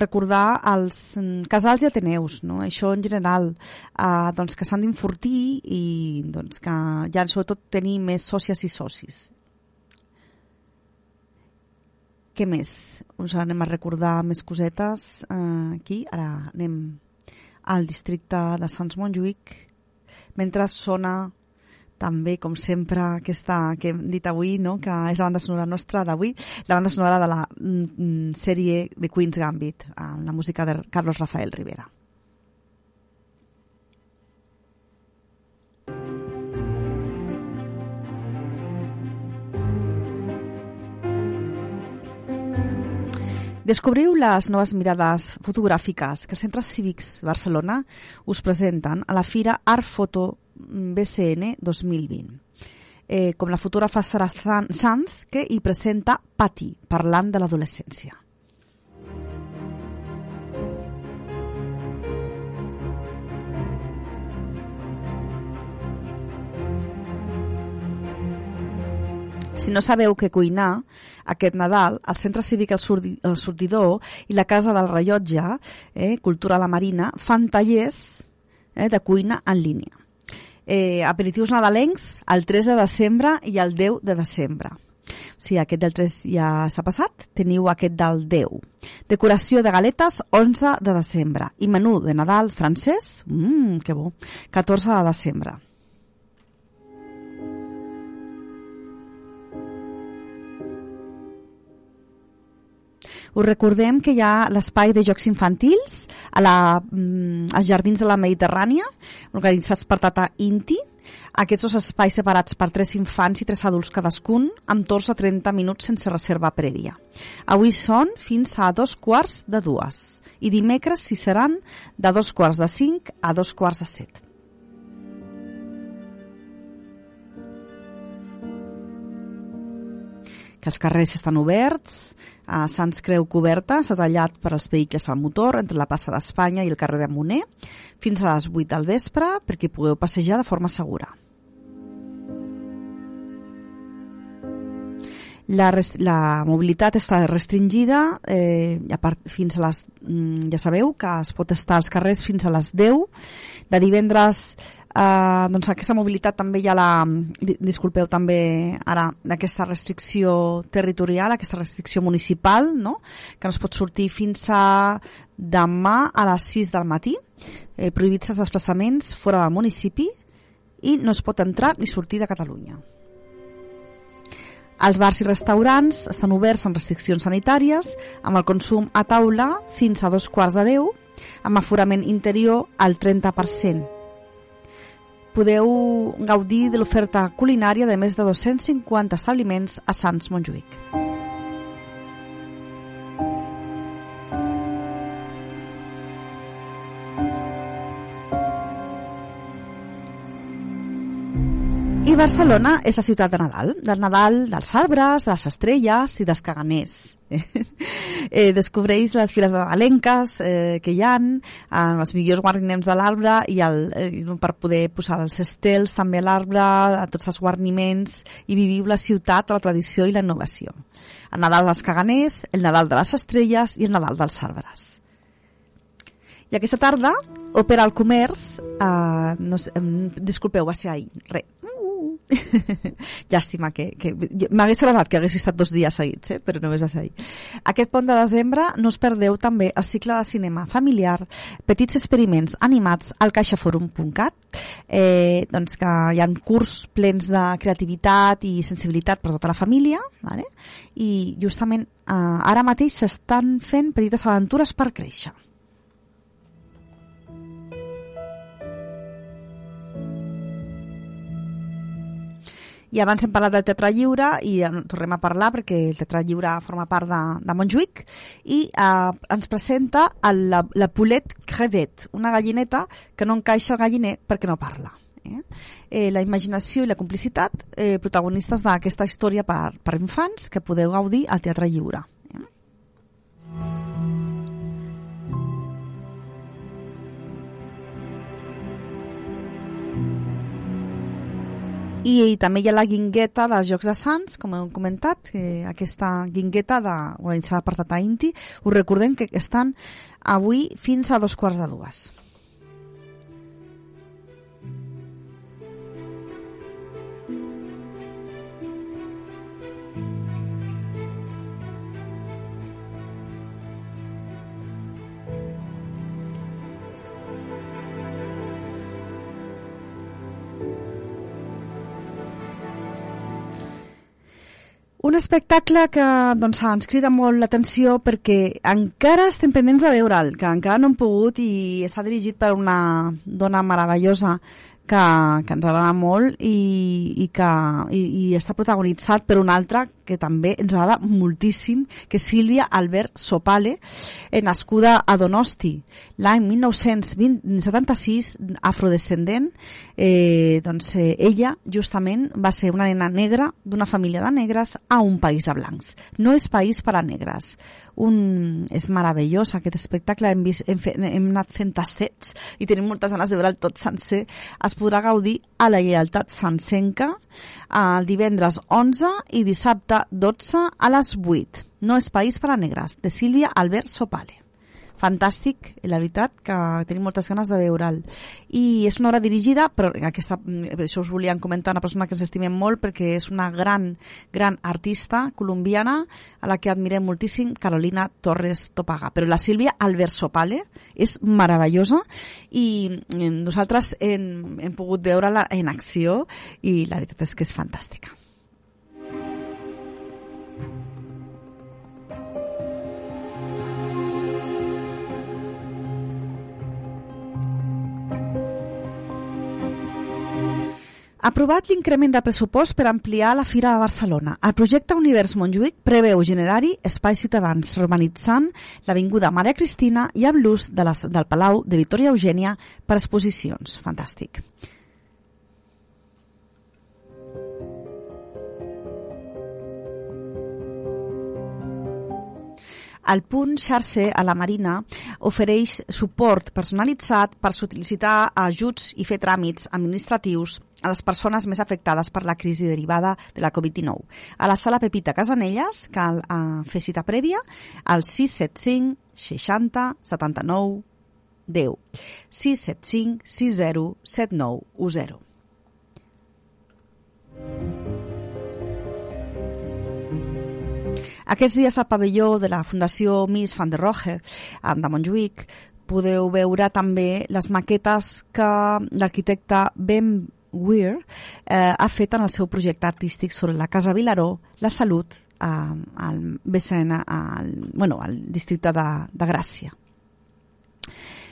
recordar els mm, casals i ateneus, no? això en general, eh, doncs que s'han d'enfortir i doncs que ja sobretot tenir més sòcies i socis. Què més? Us anem a recordar més cosetes eh, aquí. Ara anem al districte de Sants Montjuïc mentre sona també, com sempre, aquesta que hem dit avui, no? que és la banda sonora nostra d'avui, la banda sonora de la mm, sèrie de Queen's Gambit, amb la música de Carlos Rafael Rivera. Descobriu les noves mirades fotogràfiques que els centres cívics Barcelona us presenten a la Fira Art Foto BCN 2020. Eh, com la fotògrafa Sara Sanz, que hi presenta Pati, parlant de l'adolescència. Si no sabeu què cuinar, aquest Nadal, el Centre Cívic El, Surdi, el Sortidor i la Casa del Rellotge, eh, Cultura a la Marina, fan tallers eh, de cuina en línia. Eh, aperitius nadalencs el 3 de desembre i el 10 de desembre. O sigui, aquest del 3 ja s'ha passat, teniu aquest del 10. Decoració de galetes 11 de desembre i menú de Nadal francès, mmm, que bo, 14 de desembre. Us recordem que hi ha l'espai de jocs infantils a la, mm, als Jardins de la Mediterrània, organitzats per Tata Inti. Aquests dos espais separats per tres infants i tres adults cadascun, amb torns a 30 minuts sense reserva prèvia. Avui són fins a dos quarts de dues i dimecres s'hi seran de dos quarts de cinc a dos quarts de set. que els carrers estan oberts, a Sants Creu coberta, s'ha tallat per als vehicles al motor entre la plaça d'Espanya i el carrer de Moner fins a les 8 del vespre perquè pugueu passejar de forma segura. La, la mobilitat està restringida eh, a part, fins a les, mm, ja sabeu que es pot estar als carrers fins a les 10 de divendres Uh, doncs aquesta mobilitat també ha la, disculpeu també ara aquesta restricció territorial, aquesta restricció municipal, no? que no es pot sortir fins a demà a les 6 del matí, eh, prohibits els desplaçaments fora del municipi i no es pot entrar ni sortir de Catalunya. Els bars i restaurants estan oberts amb restriccions sanitàries, amb el consum a taula fins a dos quarts de deu, amb aforament interior al 30%, podeu gaudir de l'oferta culinària de més de 250 establiments a Sants Montjuïc. I Barcelona és la ciutat de Nadal, del Nadal dels arbres, de les estrelles i dels caganers. Eh, descobreix les files nadalenques eh, que hi han, eh, els millors guarnimems de l'arbre i el, eh, per poder posar els estels també a l'arbre, a tots els guarniments i viviu la ciutat, la tradició i la innovació. El Nadal dels caganers, el Nadal de les estrelles i el Nadal dels arbres. I aquesta tarda, Opera al Comerç, eh, no sé, disculpeu, va ser ahir, res, Llàstima que, que m'hagués agradat que hagués estat dos dies seguits, eh? però només va ser ahir. Aquest pont de desembre no us perdeu també el cicle de cinema familiar, petits experiments animats al caixaforum.cat, eh, doncs que hi ha curs plens de creativitat i sensibilitat per tota la família, vale? i justament eh, ara mateix s'estan fent petites aventures per créixer. I abans hem parlat del Teatre Lliure i en tornem a parlar perquè el Teatre Lliure forma part de, de Montjuïc i eh, ens presenta el, la, la Poulet Crevet, una gallineta que no encaixa al galliner perquè no parla. Eh? Eh, la imaginació i la complicitat eh, protagonistes d'aquesta història per, per infants que podeu gaudir al Teatre Lliure. I, i també hi ha la guingueta dels Jocs de Sants, com hem comentat, eh, aquesta guingueta de, organitzada per Tata Inti. Us recordem que estan avui fins a dos quarts de dues. Un espectacle que doncs, ens crida molt l'atenció perquè encara estem pendents de veure'l, que encara no hem pogut i està dirigit per una dona meravellosa que, que ens agrada molt i, i que i, i està protagonitzat per un altre que també ens agrada moltíssim, que és Sílvia Albert Sopale, eh, nascuda a Donosti l'any 1976, afrodescendent, eh, doncs eh, ella justament va ser una nena negra d'una família de negres a un país de blancs. No és país per a negres un... és meravellós aquest espectacle, hem, vist, hem, fe, hem anat fent tastets i tenim moltes ganes de veure'l tot sencer. Es podrà gaudir a la lleialtat sencenca el divendres 11 i dissabte 12 a les 8. No és país per a negres, de Sílvia Albert Sopale fantàstic, la veritat, que tenim moltes ganes de veure'l. I és una obra dirigida, però aquesta, per això us volíem comentar, una persona que ens estimem molt perquè és una gran, gran artista colombiana a la que admirem moltíssim, Carolina Torres Topaga. Però la Sílvia Alversopale és meravellosa i nosaltres hem, hem pogut veure-la en acció i la veritat és que és fantàstica. Aprovat l'increment de pressupost per ampliar la Fira de Barcelona. El projecte Univers Montjuïc preveu generar-hi espais ciutadans, romanitzant l'Avinguda Maria Cristina i amb l'ús de les, del Palau de Victòria Eugènia per exposicions. Fantàstic. El punt xarxa a la Marina ofereix suport personalitzat per sol·licitar ajuts i fer tràmits administratius a les persones més afectades per la crisi derivada de la Covid-19. A la sala Pepita Casanelles cal uh, fer cita prèvia al 675 60 79 10 675 60 79 10. Aquests dies al pavelló de la Fundació Miss van der Rohe de Montjuïc podeu veure també les maquetes que l'arquitecte Ben Weir eh, ha fet en el seu projecte artístic sobre la Casa Vilaró, la salut eh, al BCN, al, bueno, al districte de, de Gràcia.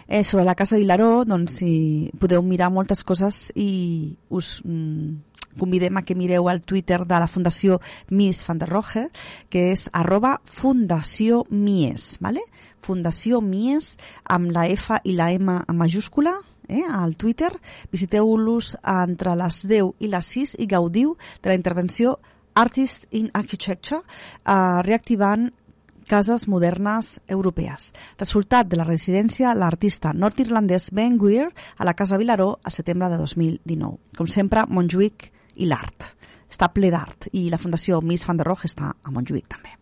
Eh, sobre la Casa Vilaró, doncs, si podeu mirar moltes coses i us mm, convidem a que mireu el Twitter de la Fundació Miss van der Rohe, que és arroba Fundació Mies, ¿vale? Fundació Mies amb la F i la M en majúscula, eh, al Twitter. Visiteu-los entre les 10 i les 6 i gaudiu de la intervenció Artist in Architecture, eh, reactivant cases modernes europees. Resultat de la residència l'artista nord-irlandès Ben Weir a la Casa Vilaró al setembre de 2019. Com sempre, Montjuïc i l'art. Està ple d'art i la Fundació Miss van der Rohe està a Montjuïc també.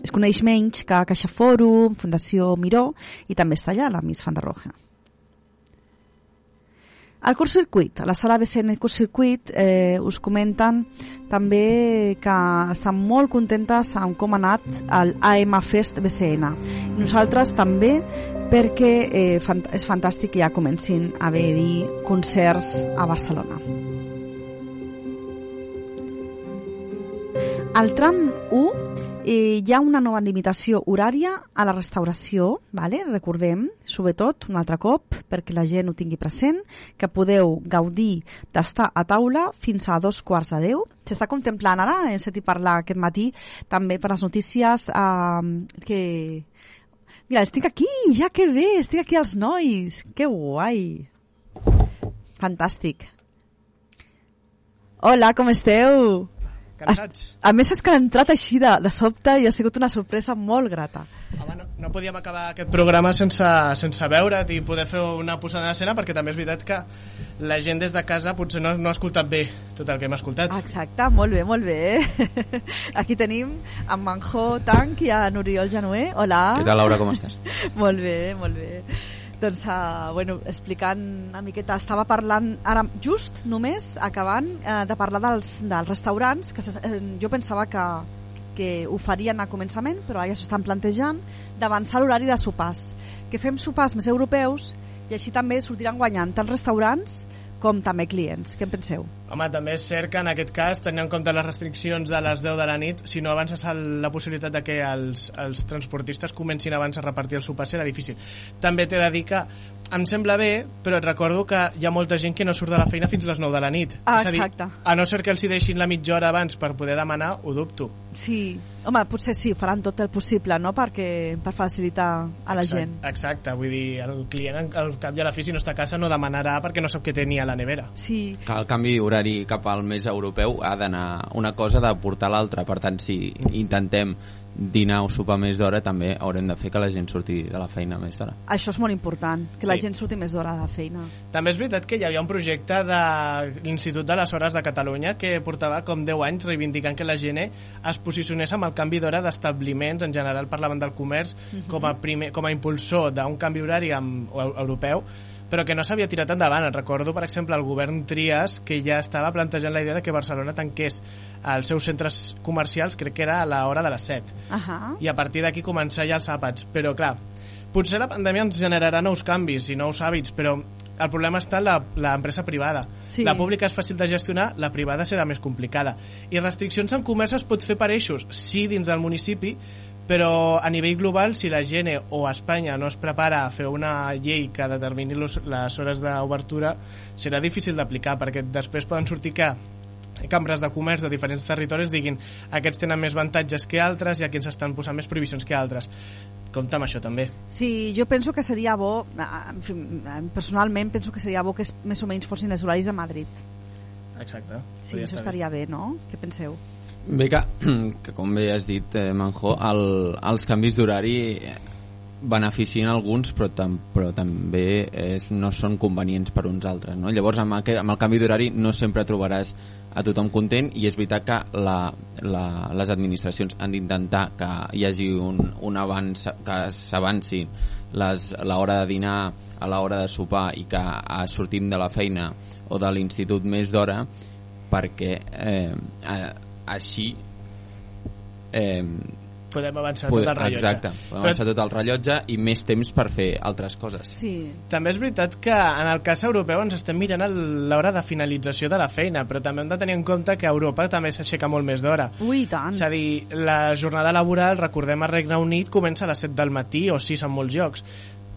Es coneix menys que Caixa Fòrum, Fundació Miró i també està allà la Miss van der Rohe. El curs circuit, a la sala BCN curs circuit eh, us comenten també que estan molt contentes amb com ha anat el AM Fest BCN. Nosaltres també perquè eh, és fantàstic que ja comencin a haver-hi concerts a Barcelona. Al tram 1 eh, hi ha una nova limitació horària a la restauració, vale? recordem, sobretot, un altre cop, perquè la gent ho tingui present, que podeu gaudir d'estar a taula fins a dos quarts de deu. S'està contemplant ara, hem sentit parlar aquest matí també per les notícies eh, que... Mira, estic aquí, ja que bé, estic aquí als nois, que guai. Fantàstic. Hola, com esteu? Cansats? A, a més és que han entrat així de, de sobte i ha sigut una sorpresa molt grata. Home, no, no podíem acabar aquest programa sense, sense veure't i poder fer una posada en escena perquè també és veritat que la gent des de casa potser no, no ha escoltat bé tot el que hem escoltat. Exacte, molt bé, molt bé. Aquí tenim en Manjó Tanc i en Oriol Genoé. Hola. Què tal, Laura, com estàs? molt bé, molt bé. Doncs, uh, bueno, explicant una miqueta, estava parlant ara just només acabant uh, de parlar dels, dels restaurants, que se, uh, jo pensava que, que ho farien a començament, però ara ja s'estan plantejant d'avançar l'horari de sopars. Que fem sopars més europeus i així també sortiran guanyant tant restaurants com també clients. Què en penseu? Home, també és cert que en aquest cas, tenint en compte les restriccions de les 10 de la nit, si no avances la possibilitat de que els, els transportistes comencin abans a repartir el sopar serà difícil. També t'he de dir que em sembla bé, però et recordo que hi ha molta gent que no surt de la feina fins a les 9 de la nit. Ah, és a dir, exacte. a no ser que els hi deixin la mitja hora abans per poder demanar, ho dubto. Sí, home, potser sí, faran tot el possible, no?, perquè, per facilitar a la Exacte, gent. Exacte, vull dir, el client al cap i a la fi, si no està a casa, no demanarà perquè no sap què tenia a la nevera. Sí. El canvi horari cap al més europeu ha d'anar una cosa de portar l'altra, per tant, si intentem dinar o sopar més d'hora, també haurem de fer que la gent surti de la feina més d'hora. Això és molt important, que la Sí. gent surti més d'hora de la feina. També és veritat que hi havia un projecte de l'Institut de les Hores de Catalunya que portava com 10 anys reivindicant que la gent es posicionés amb el canvi d'hora d'establiments, en general parlaven del comerç, Mhm. com, a primer, com a impulsor d'un canvi horari amb, europeu, però que no s'havia tirat endavant. Recordo, per exemple, el govern Trias, que ja estava plantejant la idea de que Barcelona tanqués els seus centres comercials, crec que era a l'hora de les 7 Ahà. i a partir d'aquí començar ja els àpats. Però, clar, potser la pandèmia ens generarà nous canvis i nous hàbits, però el problema està en la- l'empresa privada. Sí. La pública és fàcil de gestionar, la privada serà més complicada. I restriccions en comerç es pot fer per eixos, sí, dins del municipi, però a nivell global, si la gent o Espanya no es prepara a fer una llei que determini los, les hores d'obertura, serà difícil d'aplicar, perquè després poden sortir que cambres de comerç de diferents territoris diguin aquests tenen més avantatges que altres i aquí ens estan posant més prohibicions que altres. Compte amb això també. Sí, jo penso que seria bo, eh, en fi, eh, personalment penso que seria bo que es- més o menys fossin els horaris de Madrid. Exacte. Sí, això estar bé. estaria bé, no? Què penseu? Bé que, que com bé has dit, eh, Manjó, el, els canvis d'horari beneficien alguns però, tam, però també és, no són convenients per uns altres no? llavors amb, aquest, amb el canvi d'horari no sempre trobaràs a tothom content i és veritat que la, la, les administracions han d'intentar que hi hagi un, un avanç que s'avanci l'hora de dinar a l'hora de sopar i que eh, sortim de la feina o de l'institut més d'hora perquè eh, eh, així eh, Podem avançar Poder- tot el rellotge. Exacte, podem avançar tot el rellotge i més temps per fer altres coses. Sí. També és veritat que en el cas europeu ens estem mirant l'hora de finalització de la feina, però també hem de tenir en compte que a Europa també s'aixeca molt més d'hora. Ui, tant. És a dir, la jornada laboral, recordem, a Regne Unit comença a les 7 del matí o 6 en molts llocs.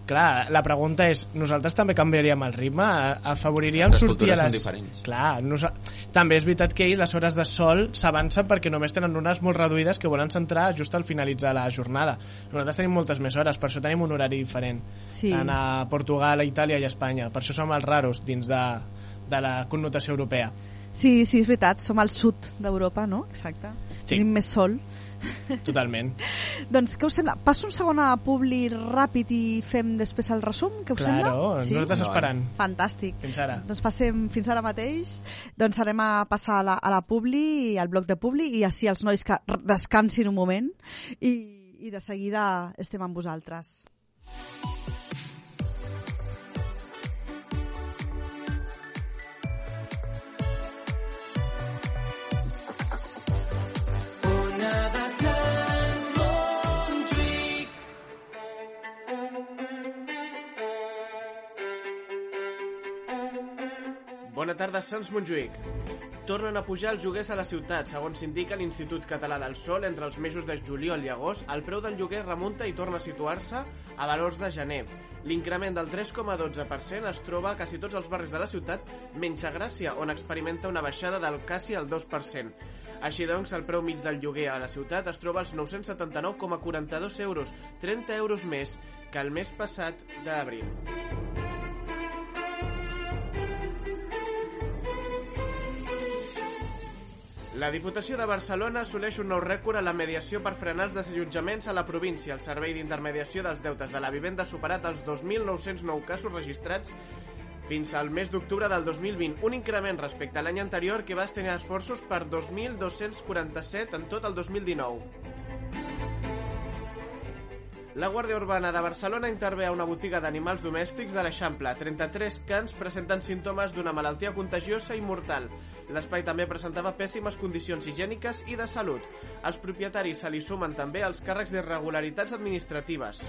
Clar, la pregunta és, nosaltres també canviaríem el ritme? Afavoriríem Les sortir a cultures són les... diferents. Clar, nosa... també és veritat que ells les hores de sol s'avancen perquè només tenen unes molt reduïdes que volen centrar just al finalitzar la jornada. Nosaltres tenim moltes més hores, per això tenim un horari diferent. Sí. Tant a Portugal, a Itàlia i a Espanya. Per això som els raros dins de, de la connotació europea. Sí, sí, és veritat, som al sud d'Europa, no? Exacte. Sí. Tenim més sol. Totalment. doncs, què us sembla? Passo un segon a Publi ràpid i fem després el resum? Què us Claro, sembla? nosaltres esperant. Fantàstic. Fins ara. Doncs passem fins ara mateix. Doncs anem a passar a la, a la Publi, al bloc de Publi, i així els nois que descansin un moment i, i de seguida estem amb vosaltres. Ona Bona tarda, Sants Montjuïc. Tornen a pujar els lloguers a la ciutat. Segons s'indica l'Institut Català del Sol, entre els mesos de juliol i agost, el preu del lloguer remunta i torna a situar-se a valors de gener. L'increment del 3,12% es troba a quasi tots els barris de la ciutat, menys a Gràcia, on experimenta una baixada del quasi al 2%. Així doncs, el preu mig del lloguer a la ciutat es troba als 979,42 euros, 30 euros més que el mes passat d'abril. La Diputació de Barcelona assoleix un nou rècord a la mediació per frenar els desallotjaments a la província. El Servei d'Intermediació dels Deutes de la Vivenda ha superat els 2.909 casos registrats fins al mes d'octubre del 2020, un increment respecte a l'any anterior que va estrenar esforços per 2.247 en tot el 2019. La Guàrdia Urbana de Barcelona intervé a una botiga d'animals domèstics de l'Eixample. 33 cans presenten símptomes d'una malaltia contagiosa i mortal. L'espai també presentava pèssimes condicions higièniques i de salut. Els propietaris se li sumen també els càrrecs d'irregularitats administratives.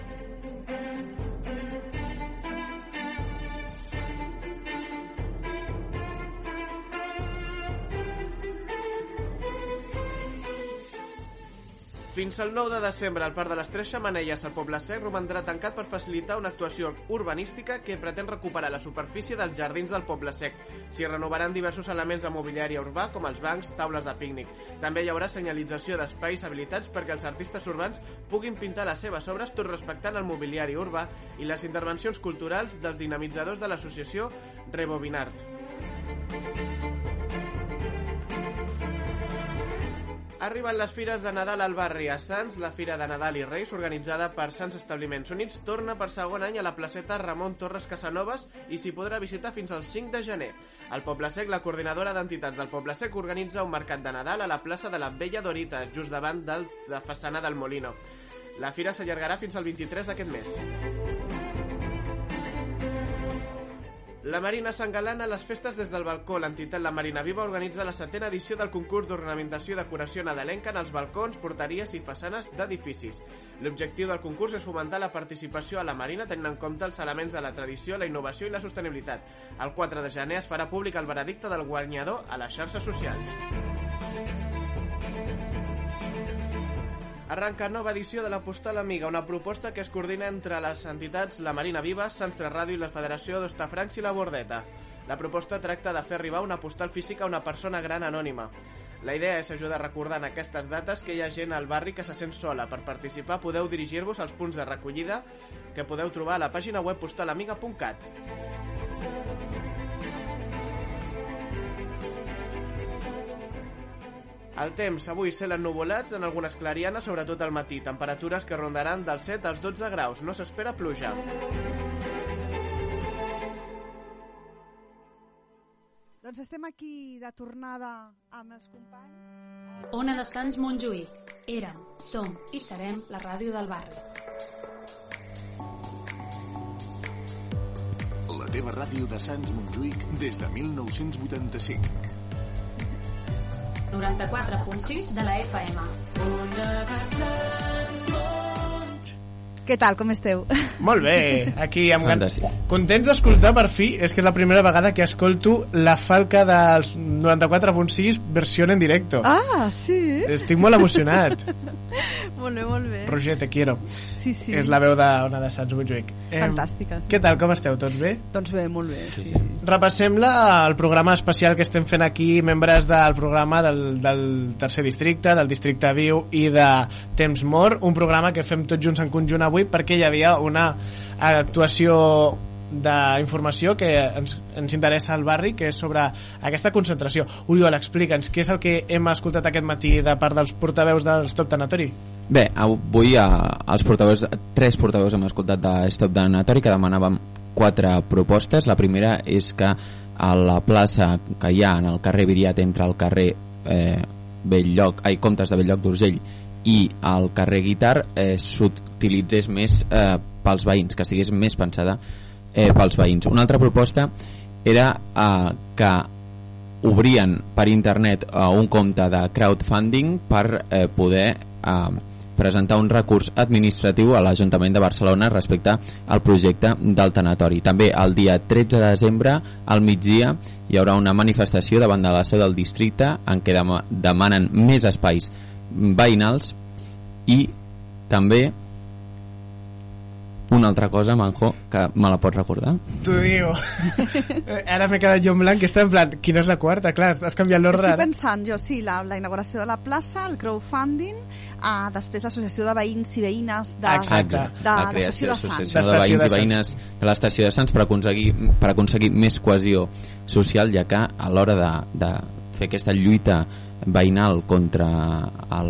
Fins al 9 de desembre, el Parc de les Tres Xamanelles al Poble Sec romandrà tancat per facilitar una actuació urbanística que pretén recuperar la superfície dels jardins del Poble Sec. S'hi renovaran diversos elements de mobiliari urbà, com els bancs, taules de pícnic. També hi haurà senyalització d'espais habilitats perquè els artistes urbans puguin pintar les seves obres tot respectant el mobiliari urbà i les intervencions culturals dels dinamitzadors de l'associació Rebobinart. Arriben les fires de Nadal al barri a Sants. La Fira de Nadal i Reis, organitzada per Sants Establiments Units, torna per segon any a la placeta Ramon Torres Casanovas i s'hi podrà visitar fins al 5 de gener. Al Poble Sec, la coordinadora d'entitats del Poble Sec organitza un mercat de Nadal a la plaça de la Vella Dorita, just davant de la façana del Molino. La fira s'allargarà fins al 23 d'aquest mes. La Marina s'engalana a les festes des del balcó. L'entitat La Marina Viva organitza la setena edició del concurs d'ornamentació i decoració nadalenca en els balcons, porteries i façanes d'edificis. L'objectiu del concurs és fomentar la participació a la Marina tenint en compte els elements de la tradició, la innovació i la sostenibilitat. El 4 de gener es farà públic el veredicte del guanyador a les xarxes socials. Arranca nova edició de la Postal Amiga, una proposta que es coordina entre les entitats La Marina Viva, Sants 3 Ràdio i la Federació d'Ostafrancs i la Bordeta. La proposta tracta de fer arribar una postal física a una persona gran anònima. La idea és ajudar a recordar en aquestes dates que hi ha gent al barri que se sent sola. Per participar podeu dirigir-vos als punts de recollida que podeu trobar a la pàgina web postalamiga.cat. El temps, avui cel ennuvolats en algunes clarianes, sobretot al matí. Temperatures que rondaran dels 7 als 12 graus. No s'espera pluja. Doncs estem aquí de tornada amb els companys. Ona de Sants Montjuïc. Érem, som i serem la ràdio del barri. La teva ràdio de Sants Montjuïc des de 1985. 94.6 de la FM. Què tal, com esteu? Molt bé, aquí amb gan... Fantàstic. Contents d'escoltar per fi, és que és la primera vegada que escolto la falca dels 94.6 versió en directo. Ah, sí? Estic molt emocionat. molt bé, molt bé. Roger, te quiero. Sí, sí. És la veu d'Ona de Sants Montjuïc. Fantàstica, sí. Què tal, com esteu? Tots bé? Doncs bé, molt bé, sí. Repassem la, el programa especial que estem fent aquí, membres del programa del, del tercer districte, del districte Viu i de Temps Mor, un programa que fem tots junts en conjunt avui perquè hi havia una actuació d'informació que ens, ens interessa al barri, que és sobre aquesta concentració. Oriol, explica'ns, què és el que hem escoltat aquest matí de part dels portaveus del Stop Tanatori? Bé, avui eh, els portaveus, tres portaveus hem escoltat de Stop Danatori que demanàvem quatre propostes. La primera és que a la plaça que hi ha en el carrer Viriat entre el carrer eh, Belllloc, ai, Comtes de Belllloc d'Urgell i el carrer Guitar eh, s'utilitzés més eh, pels veïns, que estigués més pensada eh, pels veïns. Una altra proposta era eh, que obrien per internet eh, un compte de crowdfunding per eh, poder eh, presentar un recurs administratiu a l'Ajuntament de Barcelona respecte al projecte del tanatori. També el dia 13 de desembre, al migdia, hi haurà una manifestació davant de la seu del districte en què dem demanen més espais veïnals i també una altra cosa, Manjo, que me la pots recordar? T'ho digo. Ara m'he quedat jo en blanc, que està en plan, quina és la quarta? Clar, has canviat l'ordre Estic pensant, jo sí, la, la inauguració de la plaça, el crowdfunding, uh, després l'associació de veïns i veïnes de, Exacte, de, la de creació l'estació de d'associació Sants. de veïns i veïnes de l'estació de Sants per aconseguir, per aconseguir més cohesió social, ja que a l'hora de, de fer aquesta lluita veïnal contra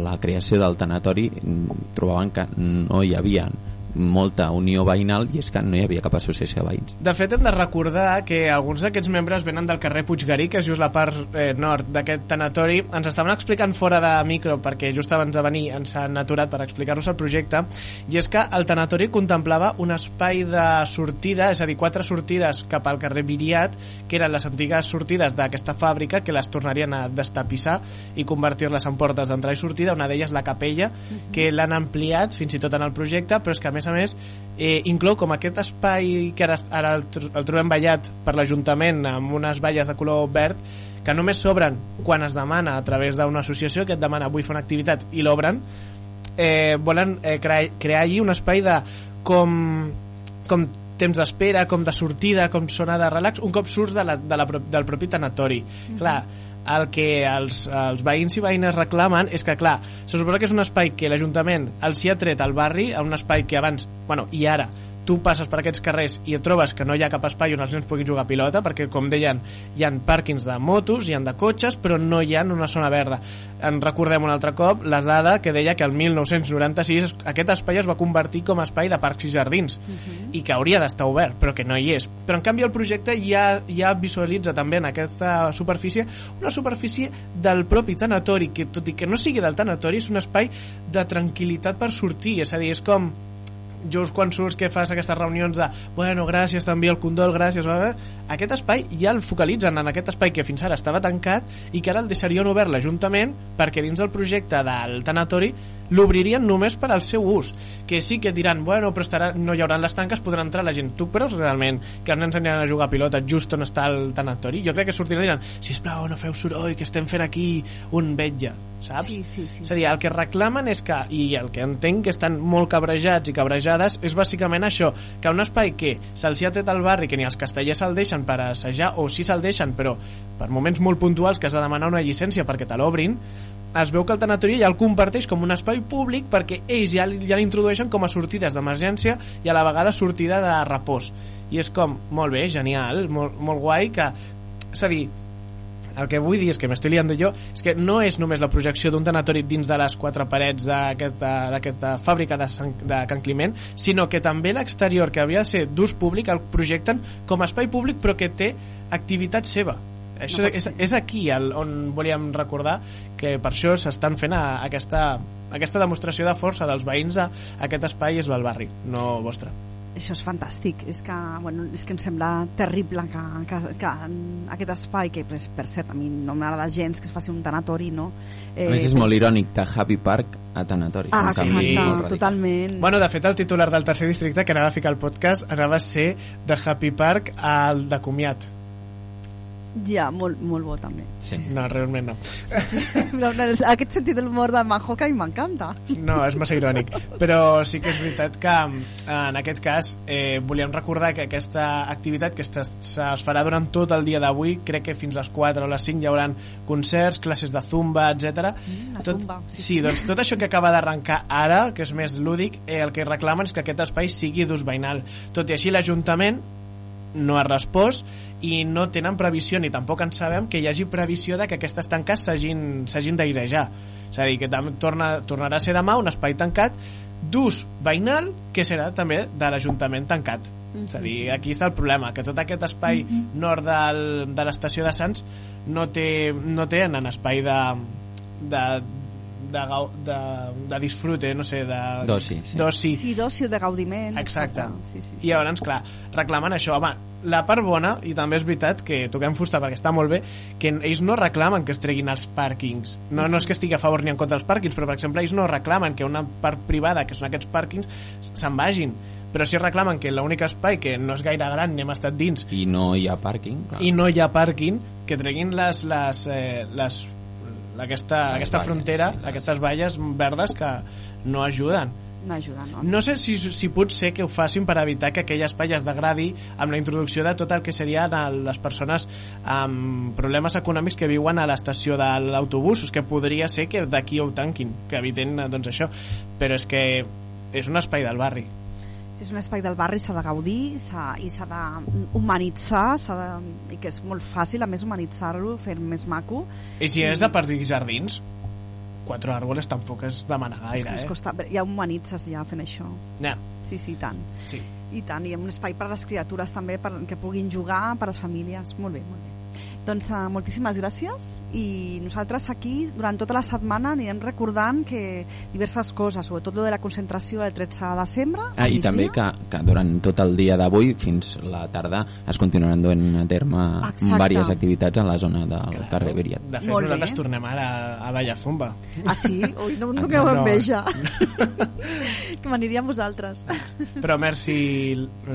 la creació del tanatori mm, trobaven que no hi havia molta unió veïnal i és que no hi havia cap associació de veïns. De fet, hem de recordar que alguns d'aquests membres venen del carrer Puiggarí, que és just la part eh, nord d'aquest tanatori. Ens estaven explicant fora de micro, perquè just abans de venir ens han aturat per explicar-nos el projecte, i és que el tanatori contemplava un espai de sortida, és a dir, quatre sortides cap al carrer Viriat, que eren les antigues sortides d'aquesta fàbrica, que les tornarien a destapissar i convertir-les en portes d'entrada i sortida, una d'elles la capella, que l'han ampliat fins i tot en el projecte, però és que a més a més eh, inclou com aquest espai que ara, ara el, el trobem ballat per l'Ajuntament amb unes valles de color verd que només s'obren quan es demana a través d'una associació que et demana vull fer una activitat i l'obren eh, volen eh, crear, crear allí un espai de com, com temps d'espera, com de sortida, com zona de relax, un cop surts de la, de la, del propi tanatori. Clar, el que els, els veïns i veïnes reclamen és que, clar, se suposa que és un espai que l'Ajuntament els hi ha tret al barri, a un espai que abans, bueno, i ara, tu passes per aquests carrers i et trobes que no hi ha cap espai on els nens puguin jugar a pilota, perquè, com deien, hi ha pàrquings de motos, hi han de cotxes, però no hi ha una zona verda. En recordem un altre cop la dada que deia que el 1996 aquest espai es va convertir com a espai de parcs i jardins i que hauria d'estar obert, però que no hi és. Però en canvi el projecte ja, ja visualitza també en aquesta superfície una superfície del propi tanatori, que tot i que no sigui del tanatori és un espai de tranquil·litat per sortir, és a dir, és com just quan surts que fas aquestes reunions de bueno, gràcies, t'envio el condol, gràcies bla, aquest espai ja el focalitzen en aquest espai que fins ara estava tancat i que ara el deixarien obert l'Ajuntament perquè dins del projecte del tanatori l'obririen només per al seu ús que sí que diran, bueno, però estarà, no hi haurà les tanques, podrà entrar la gent tu creus realment que els nens aniran a jugar a pilota just on està el tanatori? Jo crec que sortiran i diran sisplau, no feu soroll, que estem fent aquí un vetlla, saps? Sí, sí, sí. És a dir, el que reclamen és que, i el que entenc que estan molt cabrejats i cabrejades, és bàsicament això, que un espai que se'ls ha tret al barri, que ni els castellers se'l deixen per assajar, o sí se'l deixen, però per moments molt puntuals que has de demanar una llicència perquè te l'obrin, es veu que el tanatori ja el comparteix com un espai públic perquè ells ja, ja l'introdueixen com a sortides d'emergència i a la vegada sortida de repòs. I és com, molt bé, genial molt, molt guai que, és a dir el que vull dir és que m'estic liando jo és que no és només la projecció d'un tanatori dins de les quatre parets d'aquesta fàbrica de, Sant, de Can Climent sinó que també l'exterior que havia de ser d'ús públic el projecten com a espai públic però que té activitat seva. Això No és, és aquí el, on volíem recordar que per això s'estan fent a, aquesta, aquesta demostració de força dels veïns a aquest espai és el barri, no vostre Això és fantàstic, és que, bueno, és que em sembla terrible que, que, que en aquest espai, que per, per cert a mi no m'agrada gens que es faci un tanatori, no? A més és molt irònic de Happy Park a Tanatori. Ah, exacte, radical. totalment. Bueno, de fet, el titular del tercer districte que anava a ficar el podcast anava a ser de Happy Park al de comiat. Ja, molt, molt bo també. Sí. No, realment no. No, no, Aquest sentit de l'humor de i m'encanta. No, és massa irònic. Però sí que és veritat que en aquest cas eh, volíem recordar que aquesta activitat que es, es farà durant tot el dia d'avui, crec que fins les 4 o les 5 hi haurà concerts, classes de zumba, etc. Mm, la tot, zumba, sí. sí, doncs tot això que acaba d'arrencar ara, que és més lúdic, eh, el que reclamen és que aquest espai sigui d'ús veïnal. Tot i així l'Ajuntament no ha respost i no tenen previsió ni tampoc en sabem que hi hagi previsió de que aquestes tanques s'hagin d'airejar. És a dir, que torna, tornarà a ser demà un espai tancat d'ús veïnal que serà també de l'Ajuntament tancat. És a dir, aquí està el problema que tot aquest espai nord del, de l'estació de Sants no té, no té en espai de, de, de, gau- de, de disfrute, no sé, de... D'oci, sí. D'oci. Sí, d'oci o de gaudiment. Exacte. Sí, sí. I llavors, clar, reclamen això. Home, la part bona, i també és veritat que toquem fusta perquè està molt bé, que ells no reclamen que es treguin els pàrquings. No, no és que estigui a favor ni en contra dels pàrquings, però, per exemple, ells no reclamen que una part privada, que són aquests pàrquings, se'n vagin. Però sí reclamen que l'únic espai, que no és gaire gran, ni hem estat dins, I no hi ha pàrquing, clar. i no hi ha pàrquing, que treguin les, les, eh, les aquesta, aquesta valles, frontera, sí, aquestes valles verdes que no ajuden. No ajuda, no? No sé si, si pot ser que ho facin per evitar que aquell espai es degradi amb la introducció de tot el que serien les persones amb problemes econòmics que viuen a l'estació de l'autobús, que podria ser que d'aquí ho tanquin, que eviten doncs això, però és que és un espai del barri. És un espai del barri s'ha de gaudir i s'ha d'humanitzar de, i que és molt fàcil a més humanitzar-lo, fer més maco I si és de partir jardins, quatre árboles tampoc és demanar és gaire, ens eh? costa, ja humanitzes ja fent això Ja. sí, sí, tant Sí. i tant, i un espai per a les criatures també per, que puguin jugar, per a les famílies molt bé, molt bé doncs uh, moltíssimes gràcies i nosaltres aquí durant tota la setmana anirem recordant que diverses coses, sobretot lo de la concentració el 13 de desembre Ah, I també que, que durant tot el dia d'avui fins la tarda es continuaran duent a terme Exacte. diverses activitats a la zona del carrer Viriat. De fet, Molt bé. nosaltres tornem ara a Balla Zumba. Ah, sí? Ui, no em Ah, donem no. enveja. que m'aniria amb vosaltres. Però merci,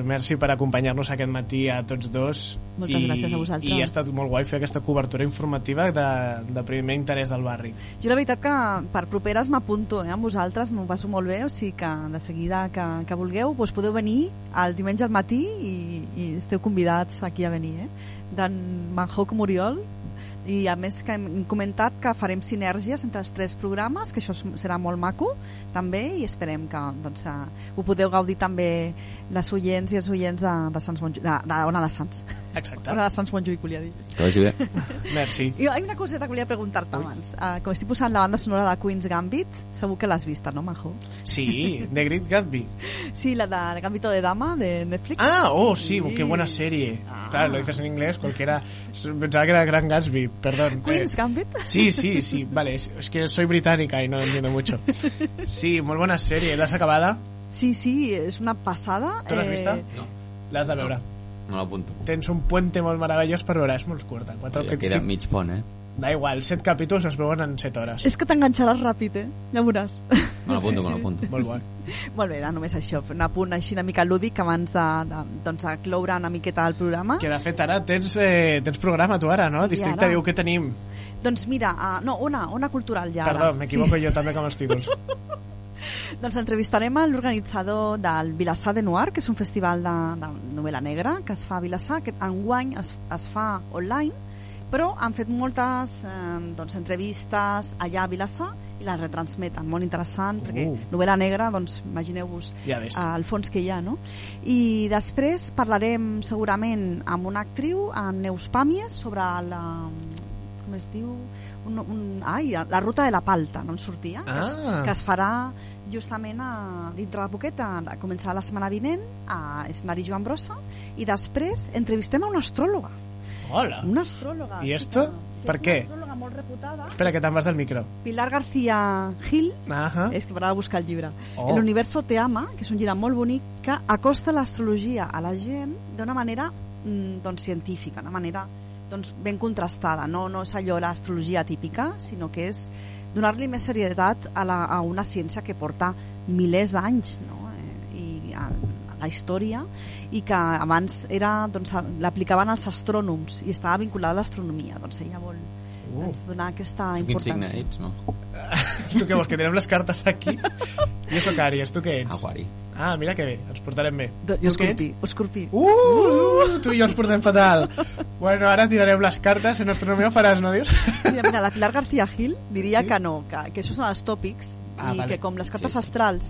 merci per acompanyar-nos aquest matí a tots dos. Moltes I, gràcies a vosaltres. I ha estat molt guai fer aquesta cobertura informativa de, de primer interès del barri. Jo la veritat que per properes m'apunto eh, amb vosaltres, m'ho passo molt bé, o sigui que de seguida que, que vulgueu doncs podeu venir el diumenge al matí i, i esteu convidats aquí a venir, eh? D'en Manjó com Oriol, i a més que hem comentat que farem sinergies entre els tres programes, que això serà molt maco també i esperem que doncs, eh, ho podeu gaudir també les oients i els oients de, de, Sants Montjuïc, de, de Ona de Sants Exacte. Ona de Sants Montjuïc volia dir Que vagi bé. Merci. i hi ha una coseta que volia preguntar-te abans uh, com estic posant la banda sonora de Queen's Gambit segur que l'has vista, no Majo? Sí, de Great Gatsby. Sí, la de Gambito de Dama de Netflix Ah, oh, sí, qué buena serie. Ah. Claro, lo dices en inglés, cualquiera... Pensaba que era Gran Gatsby, perdón. Queen's Eh, Gambit Sí, sí, sí, vale, es, es que soy británica y no entiendo mucho. Sí, muy buena serie, ¿la has acabada? Sí, sí, és una passada. Tu l'has Eh, vista? No. L'has de veure. Me l'apunto. Tens un puente molt meravellós per veure, és molt curta. Quatre, Ja queda mig pont, eh? Da igual, set capítols es veuen en set hores. És que t'enganxaràs ràpid, eh? Ja veuràs. Me l'apunto, me l'apunto. Molt bo. Molt bé, era només això, un apunt així una mica lúdic abans de, de, doncs, de cloure una miqueta el programa. Que de fet ara tens, eh, tens programa tu ara, no? Sí, Districte ara. diu que tenim. Doncs mira, uh, no, una, una cultural ja. Perdó, m'equivoco jo també com els títols. Doncs entrevistarem a l'organitzador del Vilassar de Noir, que és un festival de, de novel·la negra que es fa a Vilassar, que enguany es, es fa online, però han fet moltes eh, doncs, entrevistes allà a Vilassar i les retransmeten, molt interessant, perquè Uh. novel·la negra, doncs imagineu-vos Ja ves. eh, el fons que hi ha, no? I després parlarem segurament amb una actriu, en Neus Pàmies, sobre la com es diu un, un, ai, la ruta de la palta no en sortia Ah. que es farà justament a, dintre de poquet a, a començar la setmana vinent a escenari Joan Brossa i després entrevistem a una astròloga Hola. una astròloga I esto? Per què? una astròloga molt reputada Espera, que te'n vas del micro. Pilar García Gil Ahà. és que m'agrada buscar el llibre Oh. El universo te ama, que és un llibre molt bonic que acosta l'astrologia a la gent d'una manera mm, doncs, científica, una manera doncs, ben contrastada, no, no és allò l'astrologia típica, sinó que és donar-li més serietat a, la, a una ciència que porta milers d'anys no? eh, i a, a la història i que abans era doncs, l'aplicaven els astrònoms i estava vinculada a l'astronomia doncs ella vol Uh. doncs, donar aquesta Tu quin signe importància ets, no? tu què vols, que tenim les cartes aquí? Jo sóc Àries, tu què ets? Aquari. Ah, mira que bé, ens portarem bé. De- jo escorpí, escorpí. Uh, uh, tu i jo ens portem fatal. Bueno, ara tirarem les cartes, en astronomia ho faràs, no dius? Mira, mira, la Pilar García Gil diria Sí? que no, que, que això són els tòpics Ah, i vale. que com les cartes Sí, sí. astrals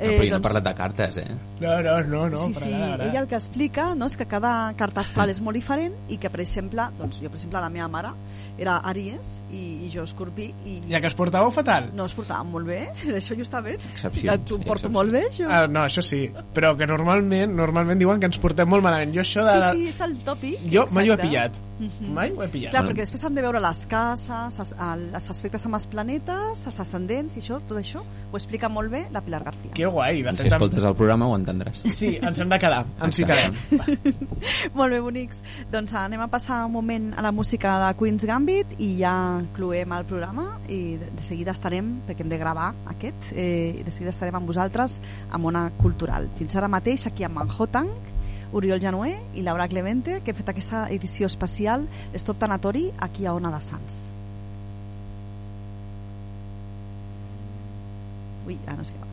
Eh, no, però jo no he parlat de cartes, eh? No, no, no, no, sí, sí, ara, ara. ella el que explica no, és que cada carta astral és molt diferent i que, per exemple, doncs jo, per exemple, la meva mare era Àries i, i jo Escorpí i Ja que es portàveu fatal? no es portàvem molt bé, això justament. Excepcions, Que tu porto excepcions. molt bé, això. Ah, no, això sí, però que normalment normalment diuen que ens portem molt malament. Jo això de... Sí, la- sí, és el tòpic. Jo mai ho he exacte. pillat. Mhm. Mai ho he pillat. Clar, perquè després han de veure les cases, els, els aspectes amb els planetes, els ascendents i això, tot això ho explica molt bé la Pilar García. Que guai, de Si fet... escoltes el programa ho entendràs. Sí, ens hem de quedar, ens hi quedem. Molt bé, bonics. Doncs anem a passar un moment a la música de Queen's Gambit i ja cloem el programa i de, seguida estarem, perquè hem de gravar aquest, eh, i de seguida estarem amb vosaltres amb Ona Cultural. Fins ara mateix aquí a Manhattan, Oriol Janué i Laura Clemente, que hem fet aquesta edició especial Stop Tanatori aquí a Ona de Sants. Ui, ara no sé què va.